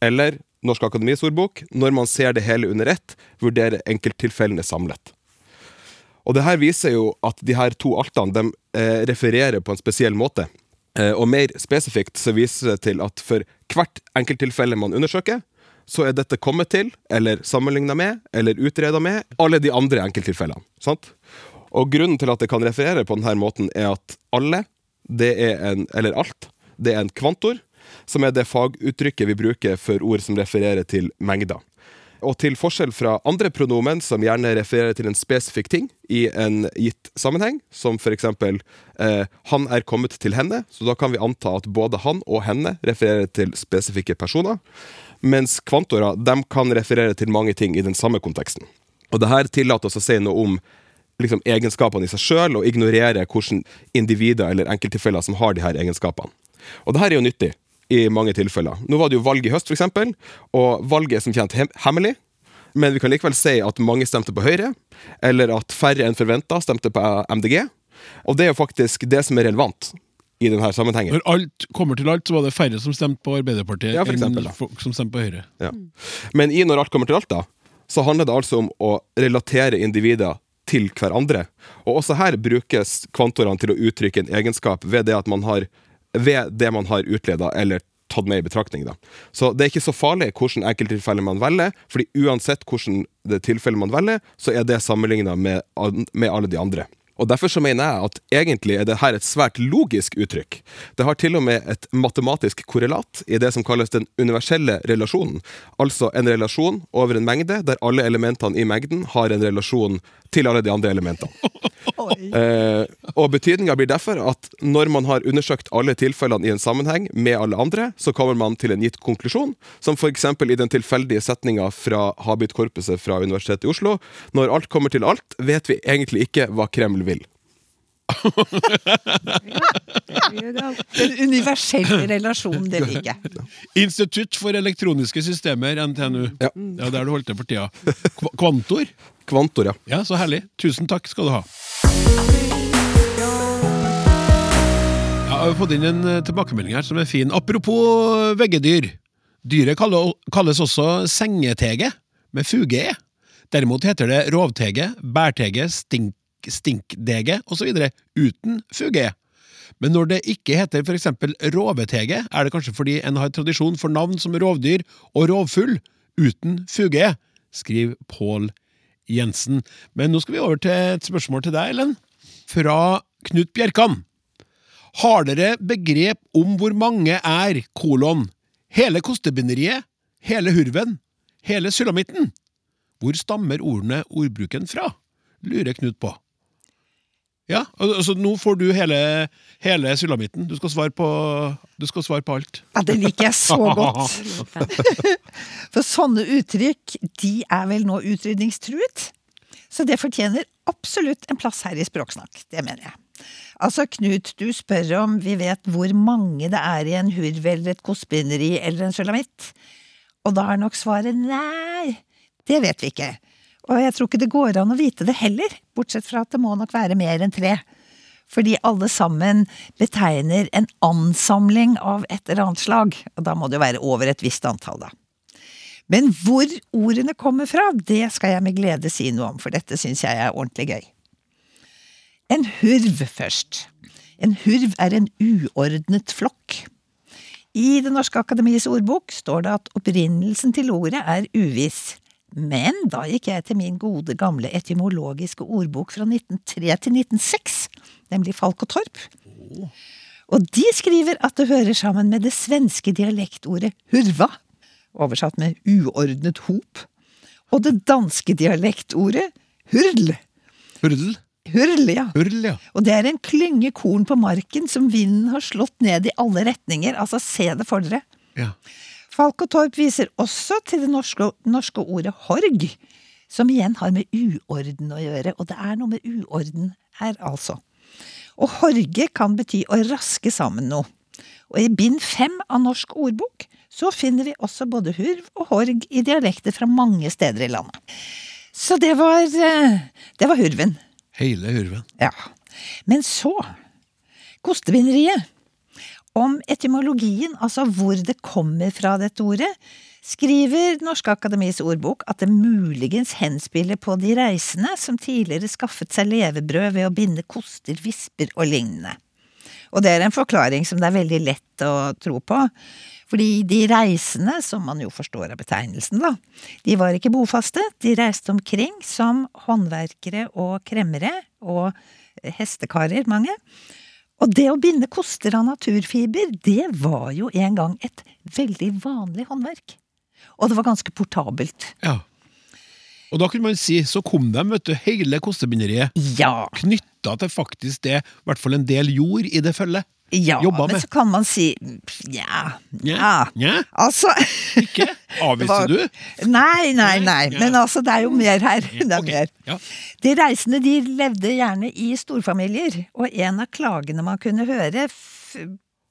Eller Norsk Akademis ordbok 'når man ser det hele under ett, vurderer enkelttilfellene samlet'. Og det her viser jo at de her to altene de, eh, refererer på en spesiell måte. Eh, og mer spesifikt så viser det til at for hvert enkelttilfelle man undersøker, så er dette kommet til, eller sammenligna med, eller utreda med, alle de andre enkelttilfellene. Sant? Og grunnen til at det kan referere på denne måten, er at alle, det er en, eller alt, det er en kvantor, som er det faguttrykket vi bruker for ord som refererer til mengder. Og til forskjell fra andre pronomen, som gjerne refererer til en spesifikk ting i en gitt sammenheng, som eksempel eh, 'han er kommet til henne', så da kan vi anta at både han og henne refererer til spesifikke personer, mens kvantorer kan referere til mange ting i den samme konteksten. Og det her tillater oss å si noe om liksom, egenskapene i seg sjøl, og ignorere hvilke individer eller enkelttilfeller som har de her egenskapene. Og det her er jo nyttig i mange tilfeller. Nå var det jo valg i høst, f.eks., og valget er som kjent hem hemmelig. Men vi kan likevel si at mange stemte på Høyre, eller at færre enn forventa stemte på MDG. Og det er jo faktisk det som er relevant i denne sammenhengen. Når alt kommer til alt, så var det færre som stemte på Arbeiderpartiet Ja, eksempel, enn folk som stemte på Høyre. Ja. Men i Når alt kommer til alt, da, så handler det altså om å relatere individer til hverandre. Og også her brukes kvantorene til å uttrykke en egenskap ved det at man har ved det man har utleda eller tatt med i betraktning. Da. Så det er ikke så farlig hvilket enkelttilfelle man velger, fordi uansett det tilfellet man velger, så er det sammenligna med, med alle de andre. Og Derfor så mener jeg at egentlig er dette et svært logisk uttrykk. Det har til og med et matematisk korrelat i det som kalles den universelle relasjonen. Altså en relasjon over en mengde der alle elementene i mengden har en relasjon til alle de andre elementene. Eh, og Betydninga blir derfor at når man har undersøkt alle tilfellene i en sammenheng med alle andre, så kommer man til en gitt konklusjon, som f.eks. i den tilfeldige setninga fra Habit-korpuset fra Universitetet i Oslo. Når alt kommer til alt, vet vi egentlig ikke hva Kreml vil. Den universelle relasjonen, det liker jeg. Institutt for elektroniske systemer, NTNU. Ja. Det er der du holdt til for tida. Kva- Kvantor? Kvantor, ja. Ja, så herlig. Tusen takk skal du ha. Jeg har fått inn en eh, tilbakemelding her som er fin. Apropos veggedyr. Dyret kalles også sengetege, med fuge-e. Derimot heter det rovtege, bærtege, stink, stinkdege osv. uten fuge-e. Men når det ikke heter eksempel rovetege, er det kanskje fordi en har tradisjon for navn som rovdyr og rovfugl uten fugé, skriver Pål Jensen. Men nå skal vi over til et spørsmål til deg, Ellen. Fra Knut Bjerkan. Har dere begrep om hvor mange er kolon? Hele kostebinderiet? Hele hurven? Hele sulamitten? Hvor stammer ordene ordbruken fra? lurer Knut på. Ja, altså nå får du hele, hele sulamitten. Du skal svare på, du skal svare på alt. Ja, det liker jeg så godt. For sånne uttrykk, de er vel nå utrydningstruet. Så det fortjener absolutt en plass her i Språksnakk. Det mener jeg. Altså, Knut, du spør om vi vet hvor mange det er i en hurv eller et kosespinneri eller en sulamitt. Og da er nok svaret nei, det vet vi ikke. Og jeg tror ikke det går an å vite det heller, bortsett fra at det må nok være mer enn tre. Fordi alle sammen betegner en ansamling av et eller annet slag, og da må det jo være over et visst antall, da. Men hvor ordene kommer fra, det skal jeg med glede si noe om, for dette syns jeg er ordentlig gøy. En hurv først. En hurv er en uordnet flokk. I Det norske akademiets ordbok står det at opprinnelsen til ordet er uviss. Men da gikk jeg til min gode, gamle etymologiske ordbok fra 1903 til 1906, nemlig Falk og Torp. Og de skriver at det hører sammen med det svenske dialektordet hurva, oversatt med uordnet hop, og det danske dialektordet hurl. Hurl? Hurl, ja. Hurl, ja. Og det er en klynge korn på marken som vinden har slått ned i alle retninger, altså se det for dere. ja. Falk og Torp viser også til det norske, norske ordet horg, som igjen har med uorden å gjøre, og det er noe med uorden her, altså. Og horge kan bety å raske sammen noe. Og i bind fem av Norsk ordbok så finner vi også både hurv og horg i dialekter fra mange steder i landet. Så det var, eh, det var hurven. Hele hurven. Ja. Men så Kostebinderiet. Om etymologien, altså hvor det kommer fra dette ordet, skriver Norske Akademis ordbok at det muligens henspiller på de reisende som tidligere skaffet seg levebrød ved å binde koster, visper og lignende. Og det er en forklaring som det er veldig lett å tro på. Fordi de reisende, som man jo forstår av betegnelsen, da, de var ikke bofaste, de reiste omkring som håndverkere og kremmere, og hestekarer, mange. Og det å binde koster av naturfiber, det var jo en gang et veldig vanlig håndverk. Og det var ganske portabelt. Ja. Og da kunne man si, så kom de, vet du, hele kostebinderiet Ja, knytta til faktisk det, i hvert fall en del jord i det følget. Ja, Jobba men så kan man si ja, Nja, ja. nja. Altså Ikke? Avviser Det du? Nei, nei, nei. Men altså, det er jo mer her. Det er mer. Ja. De reisende de levde gjerne i storfamilier, og en av klagene man kunne høre,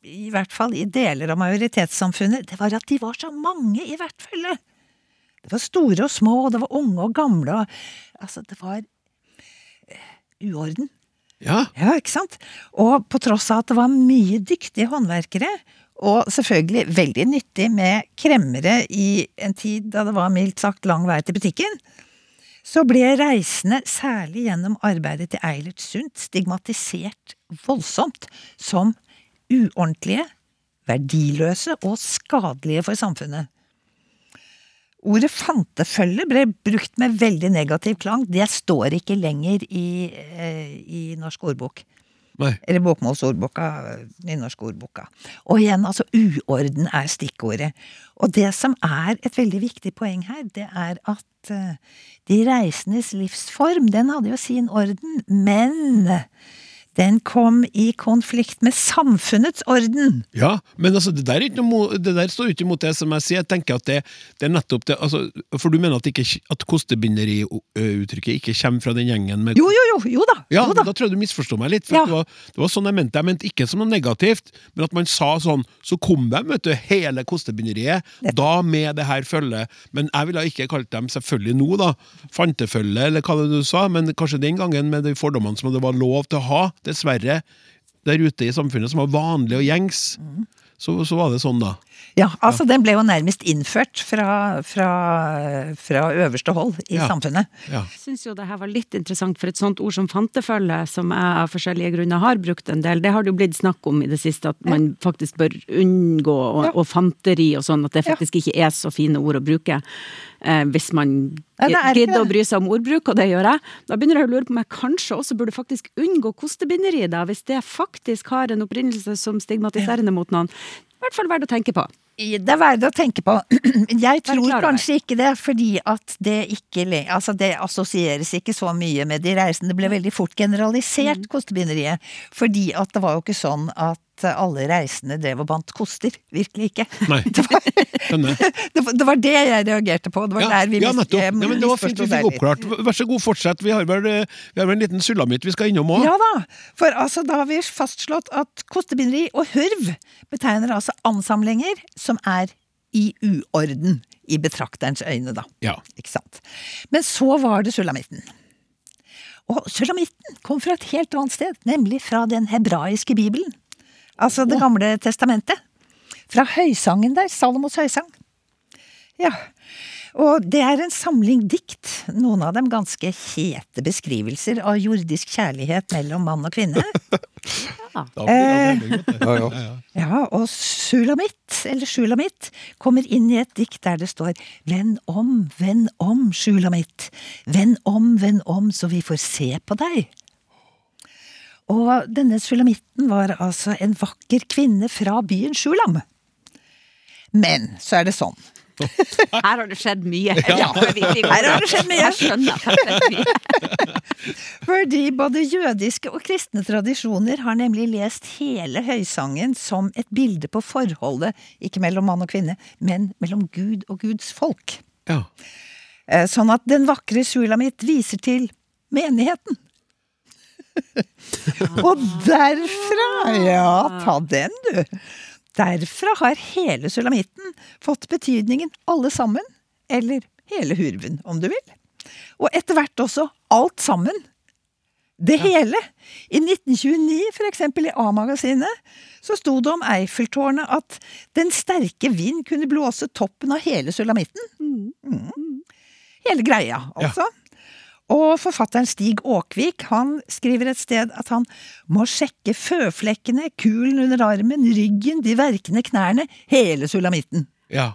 i hvert fall i deler av majoritetssamfunnet, det var at de var så mange i hvert følge. Det var store og små, og det var unge og gamle, og altså, det var eh, uorden. Ja. Ja, ikke sant? Og på tross av at det var mye dyktige håndverkere, og selvfølgelig veldig nyttig med kremmere i en tid da det var mildt sagt lang vei til butikken, så ble reisende, særlig gjennom arbeidet til Eilert Sundt, stigmatisert voldsomt som uordentlige, verdiløse og skadelige for samfunnet. Ordet fantefølge ble brukt med veldig negativ klang. Det står ikke lenger i, eh, i norsk ordbok. Nei. Eller bokmålsordboka, nynorsk ordboka. Og igjen, altså, uorden er stikkordet. Og det som er et veldig viktig poeng her, det er at eh, de reisendes livsform, den hadde jo sin orden, men den kom i konflikt med samfunnets orden. Ja, men altså, det der, er noe, det der står ikke imot det som jeg sier. Jeg tenker at det, det er nettopp det altså, For du mener at, ikke, at kostebinderiuttrykket ikke kommer fra den gjengen med Jo, jo, jo, jo da! Ja, jo da. da. tror jeg du misforstod meg litt. For Ja. det, var, det var sånn jeg mente. Jeg mente ikke som noe negativt, men at man sa sånn, så kom de, vet du, hele kostebinderiet, da med det her følget. Men jeg ville ikke kalt dem selvfølgelig nå, da, fantefølge, eller hva det du sa, men kanskje den gangen med de fordommene som det var lov til å ha, dessverre, der ute i samfunnet, som var vanlig og gjengs. Mm. Så, så var det sånn, da. Ja, altså den ble jo nærmest innført fra, fra, fra øverste hold i Ja. samfunnet. Ja. Jeg syns jo det her var litt interessant, for et sånt ord som fantefølge, som jeg av forskjellige grunner har brukt en del, det har det jo blitt snakk om i det siste, at man faktisk bør unngå og, Ja. og fanteri og sånn, at det Ja. faktisk ikke er så fine ord å bruke. Eh, hvis man er gidder å bry seg om ordbruk, og det gjør jeg. Da begynner jeg å lure på om jeg kanskje også burde faktisk unngå kostebinderi, da, hvis det faktisk har en opprinnelse som stigmatiserende mot noen. Det hvert fall verdt å tenke på. Det er verdt å tenke på. Jeg tror kanskje ikke det, fordi at det ikke Altså, det assosieres ikke så mye med de reisende. Det ble veldig fort generalisert, Mm. kostebinderiet. Fordi at det var jo ikke sånn at alle reisende drev og bandt koster. Virkelig ikke. Nei. Det var, det var, det var det jeg reagerte på. Det var Ja, der vi ja, nettopp. Ja, men det var fint vi fikk oppklart. Vær så god, fortsett. Vi har vel, eh, vi har vel en liten sulamit vi skal innom òg. Ja da, for altså da har vi fastslått at kostebinderi og hurv betegner altså ansamlinger som er i uorden i betrakterens øyne, da. Ja. Ikke sant. Men så var det sulamitten. Og sulamitten kom fra et helt annet sted, nemlig fra den hebraiske bibelen. Altså Det gamle testamentet. Fra høysangen der, Salomos høysang. Ja. Og det er en samling dikt, noen av dem ganske hete beskrivelser av jordisk kjærlighet mellom mann og kvinne. Ja, Eh, Ja, ja. Ja, og Sulamitt, eller Sulamitt, kommer inn i et dikt der det står Venn om, venn om, Sulamitt. Venn om, venn om, så vi får se på deg. Og denne sulamitten var altså en vakker kvinne fra byen Sjulam. Men så er det sånn Her har det skjedd mye. Ja. Her har det skjedd mye. Jeg skjønner mye. Fordi både jødiske og kristne tradisjoner har nemlig lest hele høysangen som et bilde på forholdet, ikke mellom mann og kvinne, men mellom Gud og Guds folk. Ja. Eh, Sånn at den vakre Sjulamit viser til menigheten. og derfra, ja, ta den du. Derfra har hele sulamitten fått betydningen alle sammen, eller hele hurven, om du vil. Og etter hvert også alt sammen. Det hele. I 1929, for eksempel i A-magasinet, så sto det om Eiffeltårnet at den sterke vind kunne blåse toppen av hele sulamitten. Mm. Hele greia, altså. Og forfatteren Stig Åkvik han skriver et sted at han må sjekke føflekkene, kulen under armen, ryggen, de verkende knærne, hele sulamitten. ja.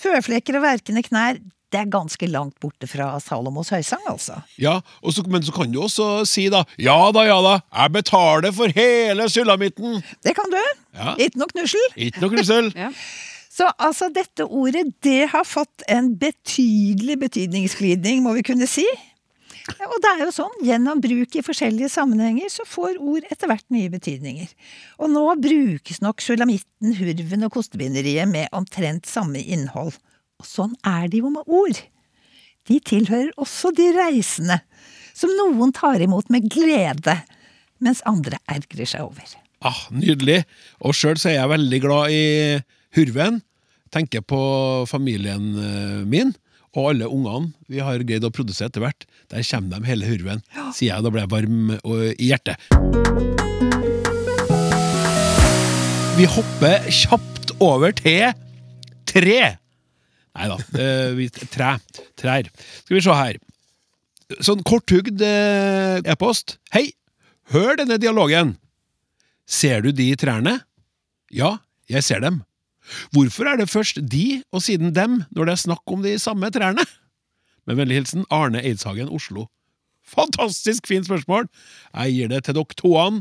Føflekker og verkende knær, det er ganske langt borte fra Salomos høysang, altså. ja. Og så, men så kan du også si da Ja da, ja da, jeg betaler for hele sulamitten! Det kan du. Ja. Ikke noe knussel. Ikke noe knussel. Ja. Så altså, dette ordet, det har fått en betydelig betydningsglidning, må vi kunne si. Og det er jo sånn, gjennom bruk i forskjellige sammenhenger, så får ord etter hvert nye betydninger. Og nå brukes nok sulamitten, hurven og kostebinderiet med omtrent samme innhold. Og sånn er det jo med ord. De tilhører også de reisende, som noen tar imot med glede, mens andre ergrer seg over. Ah, nydelig. Og sjøl er jeg veldig glad i hurven. Tenker på familien eh, min og alle ungene vi har greid å produsere etter hvert. Der kommer de hele hurven, sier jeg. Da blir jeg varm og, i hjertet. Vi hopper kjapt over til tre. Nei da, eh, tre. Trær. Skal vi se her. Sånn korthugd eh, e-post. Hei! Hør denne dialogen. Ser du de trærne? Ja, jeg ser dem. Hvorfor er det først de, og siden dem, når det er snakk om de samme trærne? Med vennlig hilsen Arne Eidshagen, Oslo. Fantastisk fint spørsmål! Jeg gir det til dere toene,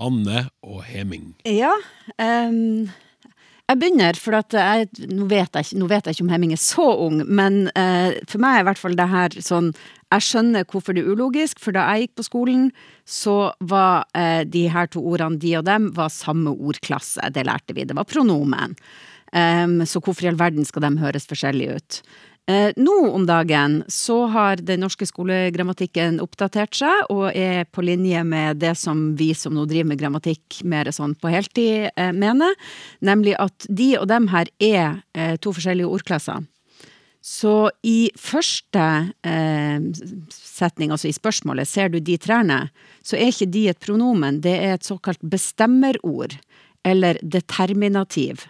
Anne og Heming. Ja, um, jeg begynner, for jeg, nå, vet jeg, nå vet jeg ikke om Hemming er så ung, men uh, for meg er i hvert fall det her sånn Jeg skjønner hvorfor det er ulogisk, for da jeg gikk på skolen, så var uh, de her to ordene de og dem var samme ordklasse. Det lærte vi. Det var pronomen. Um, så hvorfor i all verden skal de høres forskjellig ut? Eh, nå om dagen så har den norske skolegrammatikken oppdatert seg og er på linje med det som vi som nå driver med grammatikk mer sånn på heltid eh, mener, nemlig at de og dem her er eh, to forskjellige ordklasser. Så i første eh, setning, altså i spørsmålet 'ser du de trærne', så er ikke de et pronomen, det er et såkalt bestemmerord, eller determinativ.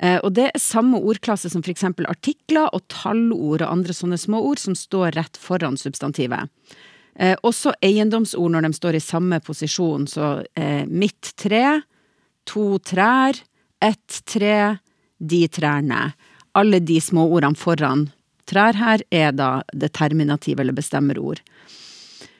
Eh, og det er samme ordklasse som eksempel artikler og tallord og andre sånne småord som står rett foran substantivet. Eh, også eiendomsord når de står i samme posisjon, så eh, mitt tre, to trær, ett tre, de trærne. Alle de små ordene foran trær her er da determinativ eller bestemmerord.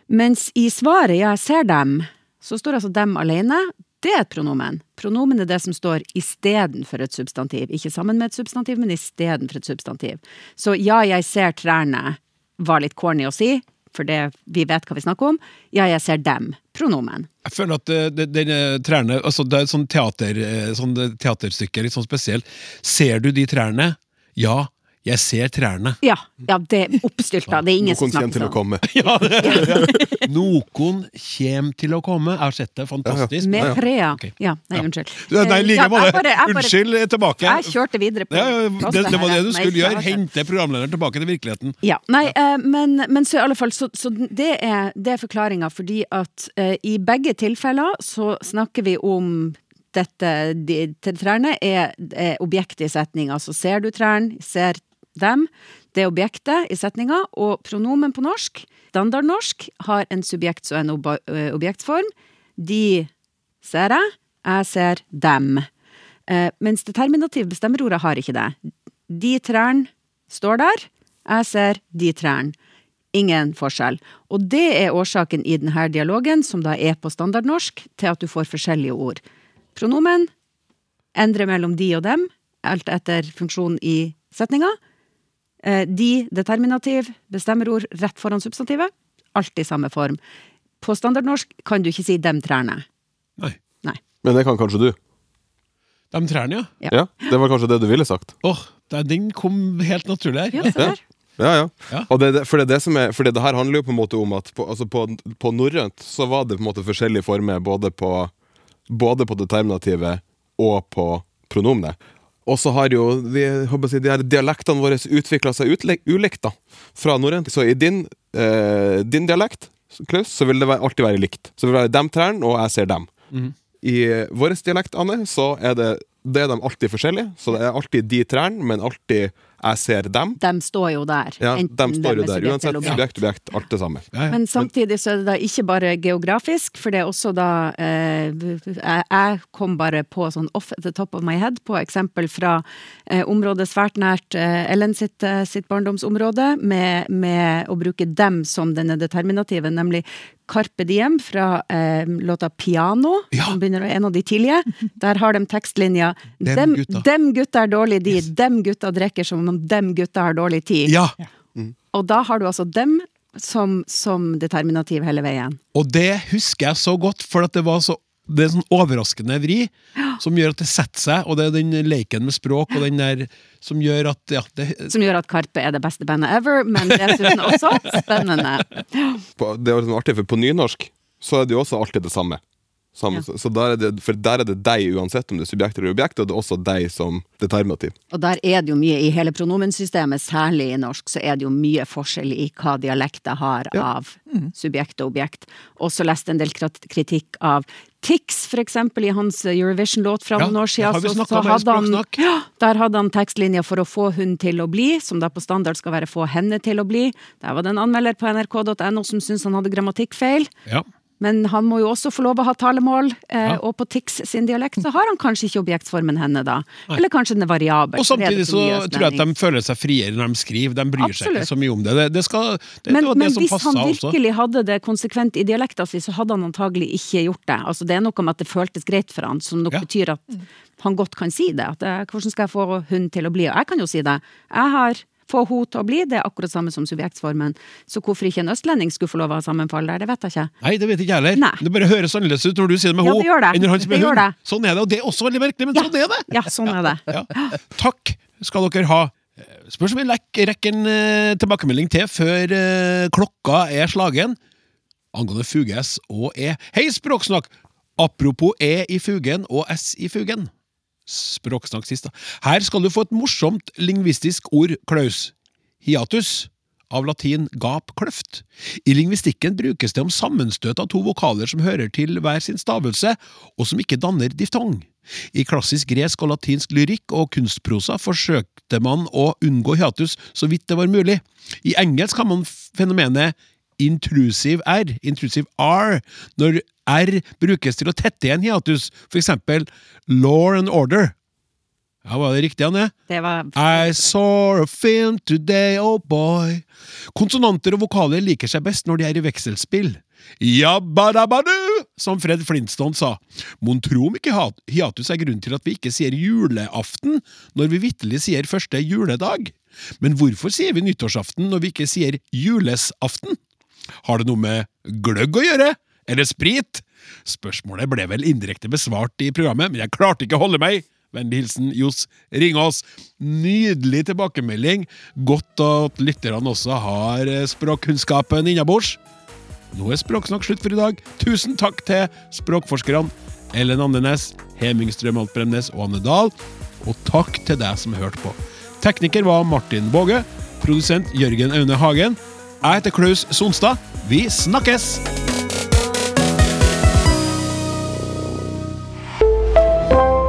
Mens i svaret 'ja, jeg ser dem', så står altså 'dem' alene. Det er et pronomen. Pronomen er det som står istedenfor et substantiv. Ikke sammen med et substantiv, men istedenfor et substantiv. Så ja, jeg ser trærne var litt corny å si, for det, vi vet hva vi snakker om. Ja, jeg ser dem. Pronomen. Jeg føler at eh, det, trærne altså Det er et sånt teater, sånt sånn teaterstykke, litt sånn spesielt. Ser du de trærne? Ja, jeg ser trærne. Ja, ja det er oppstylta. Det er ingen som snakker sånn. Noen kommer til å komme. Ja, det, ja. Noen kommer til å komme. Jeg har sett det. Fantastisk. Med trea. Okay. Ja, nei, unnskyld. Ja, Nei, Eh, like ja, måte. jeg bare- jeg Unnskyld, jeg er tilbake. Jeg kjørte videre på Ja, ja, det, det var det du skulle gjøre. Hente programlederen tilbake til virkeligheten. Ja, nei, eh, men, men så i alle fall, så, så det er, det er forklaringa, fordi at uh, i begge tilfeller så snakker vi om dette, de, trærne er, er objektet i setninga. Altså ser du trærne, ser dem. Det objektet i setninga, og pronomen på norsk, standardnorsk, har en subjekts- og en ob eh, objektform. De ser jeg, jeg ser dem. Eh, mens det bestemmerordet har ikke det. De trærne står der, jeg ser de trærne. Ingen forskjell. Og det er årsaken i denne dialogen, som da er på standardnorsk, til at du får forskjellige ord. Pronomen endrer mellom de og dem, alt etter funksjonen i setninga. Eh, De, determinativ, bestemmerord rett foran substantivet. Alltid samme form. På standardnorsk kan du ikke si dem trærne. Nei. Nei. Men det kan kanskje du? Dem trærne, ja. Ja. Ja, Det var kanskje det du ville sagt? Åh, oh, den kom helt naturlig her. Ja, se der. Ja, ja. Ja. Og det, for det, er det som er, for det her handler jo på en måte om at på, altså på, på norrønt så var det på en måte forskjellige former både på, både på determinativet og på pronomene. Og så har jo de, jeg de her dialektene våre utvikla seg ulikt da, fra norrønt. Så i din, eh, din dialekt, Klaus, så vil det være, alltid være likt. Så det vil være dem trærne, og jeg ser dem. I eh, vår dialekt, Anne, så er det, det er de alltid forskjellige. Så det er alltid de trærne, men alltid jeg ser dem. De står jo der. Ja, de står jo er der. Uansett subjekt, objekt, alt det samme. Ja, ja. Men samtidig så er det da ikke bare geografisk, for det er også da eh, jeg, jeg kom bare på sånn off the top of my head på eksempel fra eh, området svært nært eh, Ellen sitt, eh, sitt barndomsområde, med, med å bruke dem som denne determinativen, nemlig Carpe Diem fra eh, låta Piano, Ja. som begynner en av de tidlige. Der har de tekstlinja Dem Dem, gutta." dem gutta er dårlig de, dem gutta drikker som om dem gutta har dårlig tid. ja. Og da har du altså dem som, som determinativ hele veien. Og det husker jeg så godt, for at det var så det er en sånn overraskende vri som gjør at det setter seg, og det er den leken med språk og den der som gjør at ja, det, Som gjør at Karpe er det beste bandet ever, men dessuten også spennende. På, det er sånn artig, for på nynorsk så er det jo også alltid det samme. Samme, Ja. så, så der er det, for der er det deg uansett om det er subjekt eller objekt, og det er også deg som determinativ. Og der er det jo mye i hele pronomensystemet, særlig i norsk, så er det jo mye forskjell i hva dialekter har av subjekt og objekt. Også leste en del kritikk av Tix, for eksempel, i hans Eurovision-låt fra Ja, noen år siden. så- så hadde han- Ja, der hadde han tekstlinja for å få hun til å bli, som da på standard skal være få henne til å bli. Der var det en anmelder på nrk.no som syntes han hadde grammatikkfeil. ja. Men han må jo også få lov å ha talemål, eh, Ja. og på Tix sin dialekt så har han kanskje ikke objektformen henne da. Eller kanskje den er variabel. Og samtidig så tror jeg at de føler seg friere når de skriver. De bryr seg ikke så mye om det. Det, det, skal, det, Men, men hvis han han også. virkelig hadde det konsekvent i dialekta si, så hadde han antagelig ikke gjort det. Altså, det er noe med at det føltes greit for han, som nok Ja. betyr at han godt kan si det. At eh, hvordan skal jeg få hun til å bli? Og jeg kan jo si det. Jeg har få hun til å bli, det er akkurat samme som subjektsformen. Så hvorfor ikke en østlending skulle få lov å ha sammenfall der, det vet jeg ikke. Nei, det vet ikke jeg heller. Nei. Det bare høres annerledes ut når du sier det med Ja, det det. enn når han sier med hund. det. Sånn er det, og det er også veldig merkelig, men Ja. sånn er det. Ja, sånn er det. Ja. Takk skal dere ha. Spørs om vi rekker en eh, tilbakemelding til før eh, klokka er slagen. Angående fuge S og e. Hei, Språksnakk! Apropos e i fugen og s i fugen. Språksnakk sist, da. Her skal du få et morsomt lingvistisk ord, Klaus. Hiatus. Av latin gap, kløft. I lingvistikken brukes det om sammenstøt av to vokaler som hører til hver sin stavelse, og som ikke danner diftong. I klassisk gresk og latinsk lyrikk og kunstprosa forsøkte man å unngå hiatus så vidt det var mulig. I engelsk har man fenomenet intrusive R, intrusive R, når R brukes til å tette igjen hiatus, for eksempel law and order. Ja, Var det riktig, Anne? Det var I saw a film today, oh boy. Konsonanter og vokaler liker seg best når de er i vekselspill. Jabbadabadu, som Fred Flintstone sa. Mon tro om ikke hiatus er grunnen til at vi ikke sier juleaften når vi vitterlig sier første juledag. Men hvorfor sier vi nyttårsaften når vi ikke sier julesaften? Har det noe med gløgg å gjøre? Eller sprit? Spørsmålet ble vel indirekte besvart i programmet, men jeg klarte ikke å holde meg. Vennlig hilsen Johs Ringås. Nydelig tilbakemelding. Godt at lytterne også har eh, språkkunnskapen innabords. Nå er Språksnakk slutt for i dag. Tusen takk til språkforskerne Ellen Andenes, Hemingstrøm Altbremnes og Anne Dahl. Og takk til deg som hørte på. Tekniker var Martin Båge. Produsent Jørgen Aune Hagen. Jeg heter Klaus Sonstad. Vi snakkes!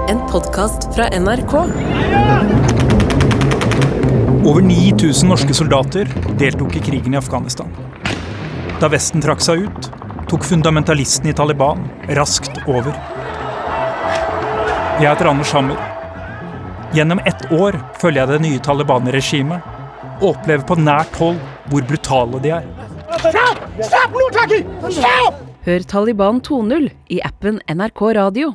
En podkast fra NRK. Over 9000 norske soldater deltok i krigen i Afghanistan. Da Vesten trakk seg ut, tok fundamentalistene i Taliban raskt over. Jeg heter Anders Hammer. Gjennom ett år følger jeg det nye Taliban-regimet og oppleve på nært hold hvor brutale de er. Stopp! Stopp, Stopp! Hør Taliban 2.0 i appen NRK Radio.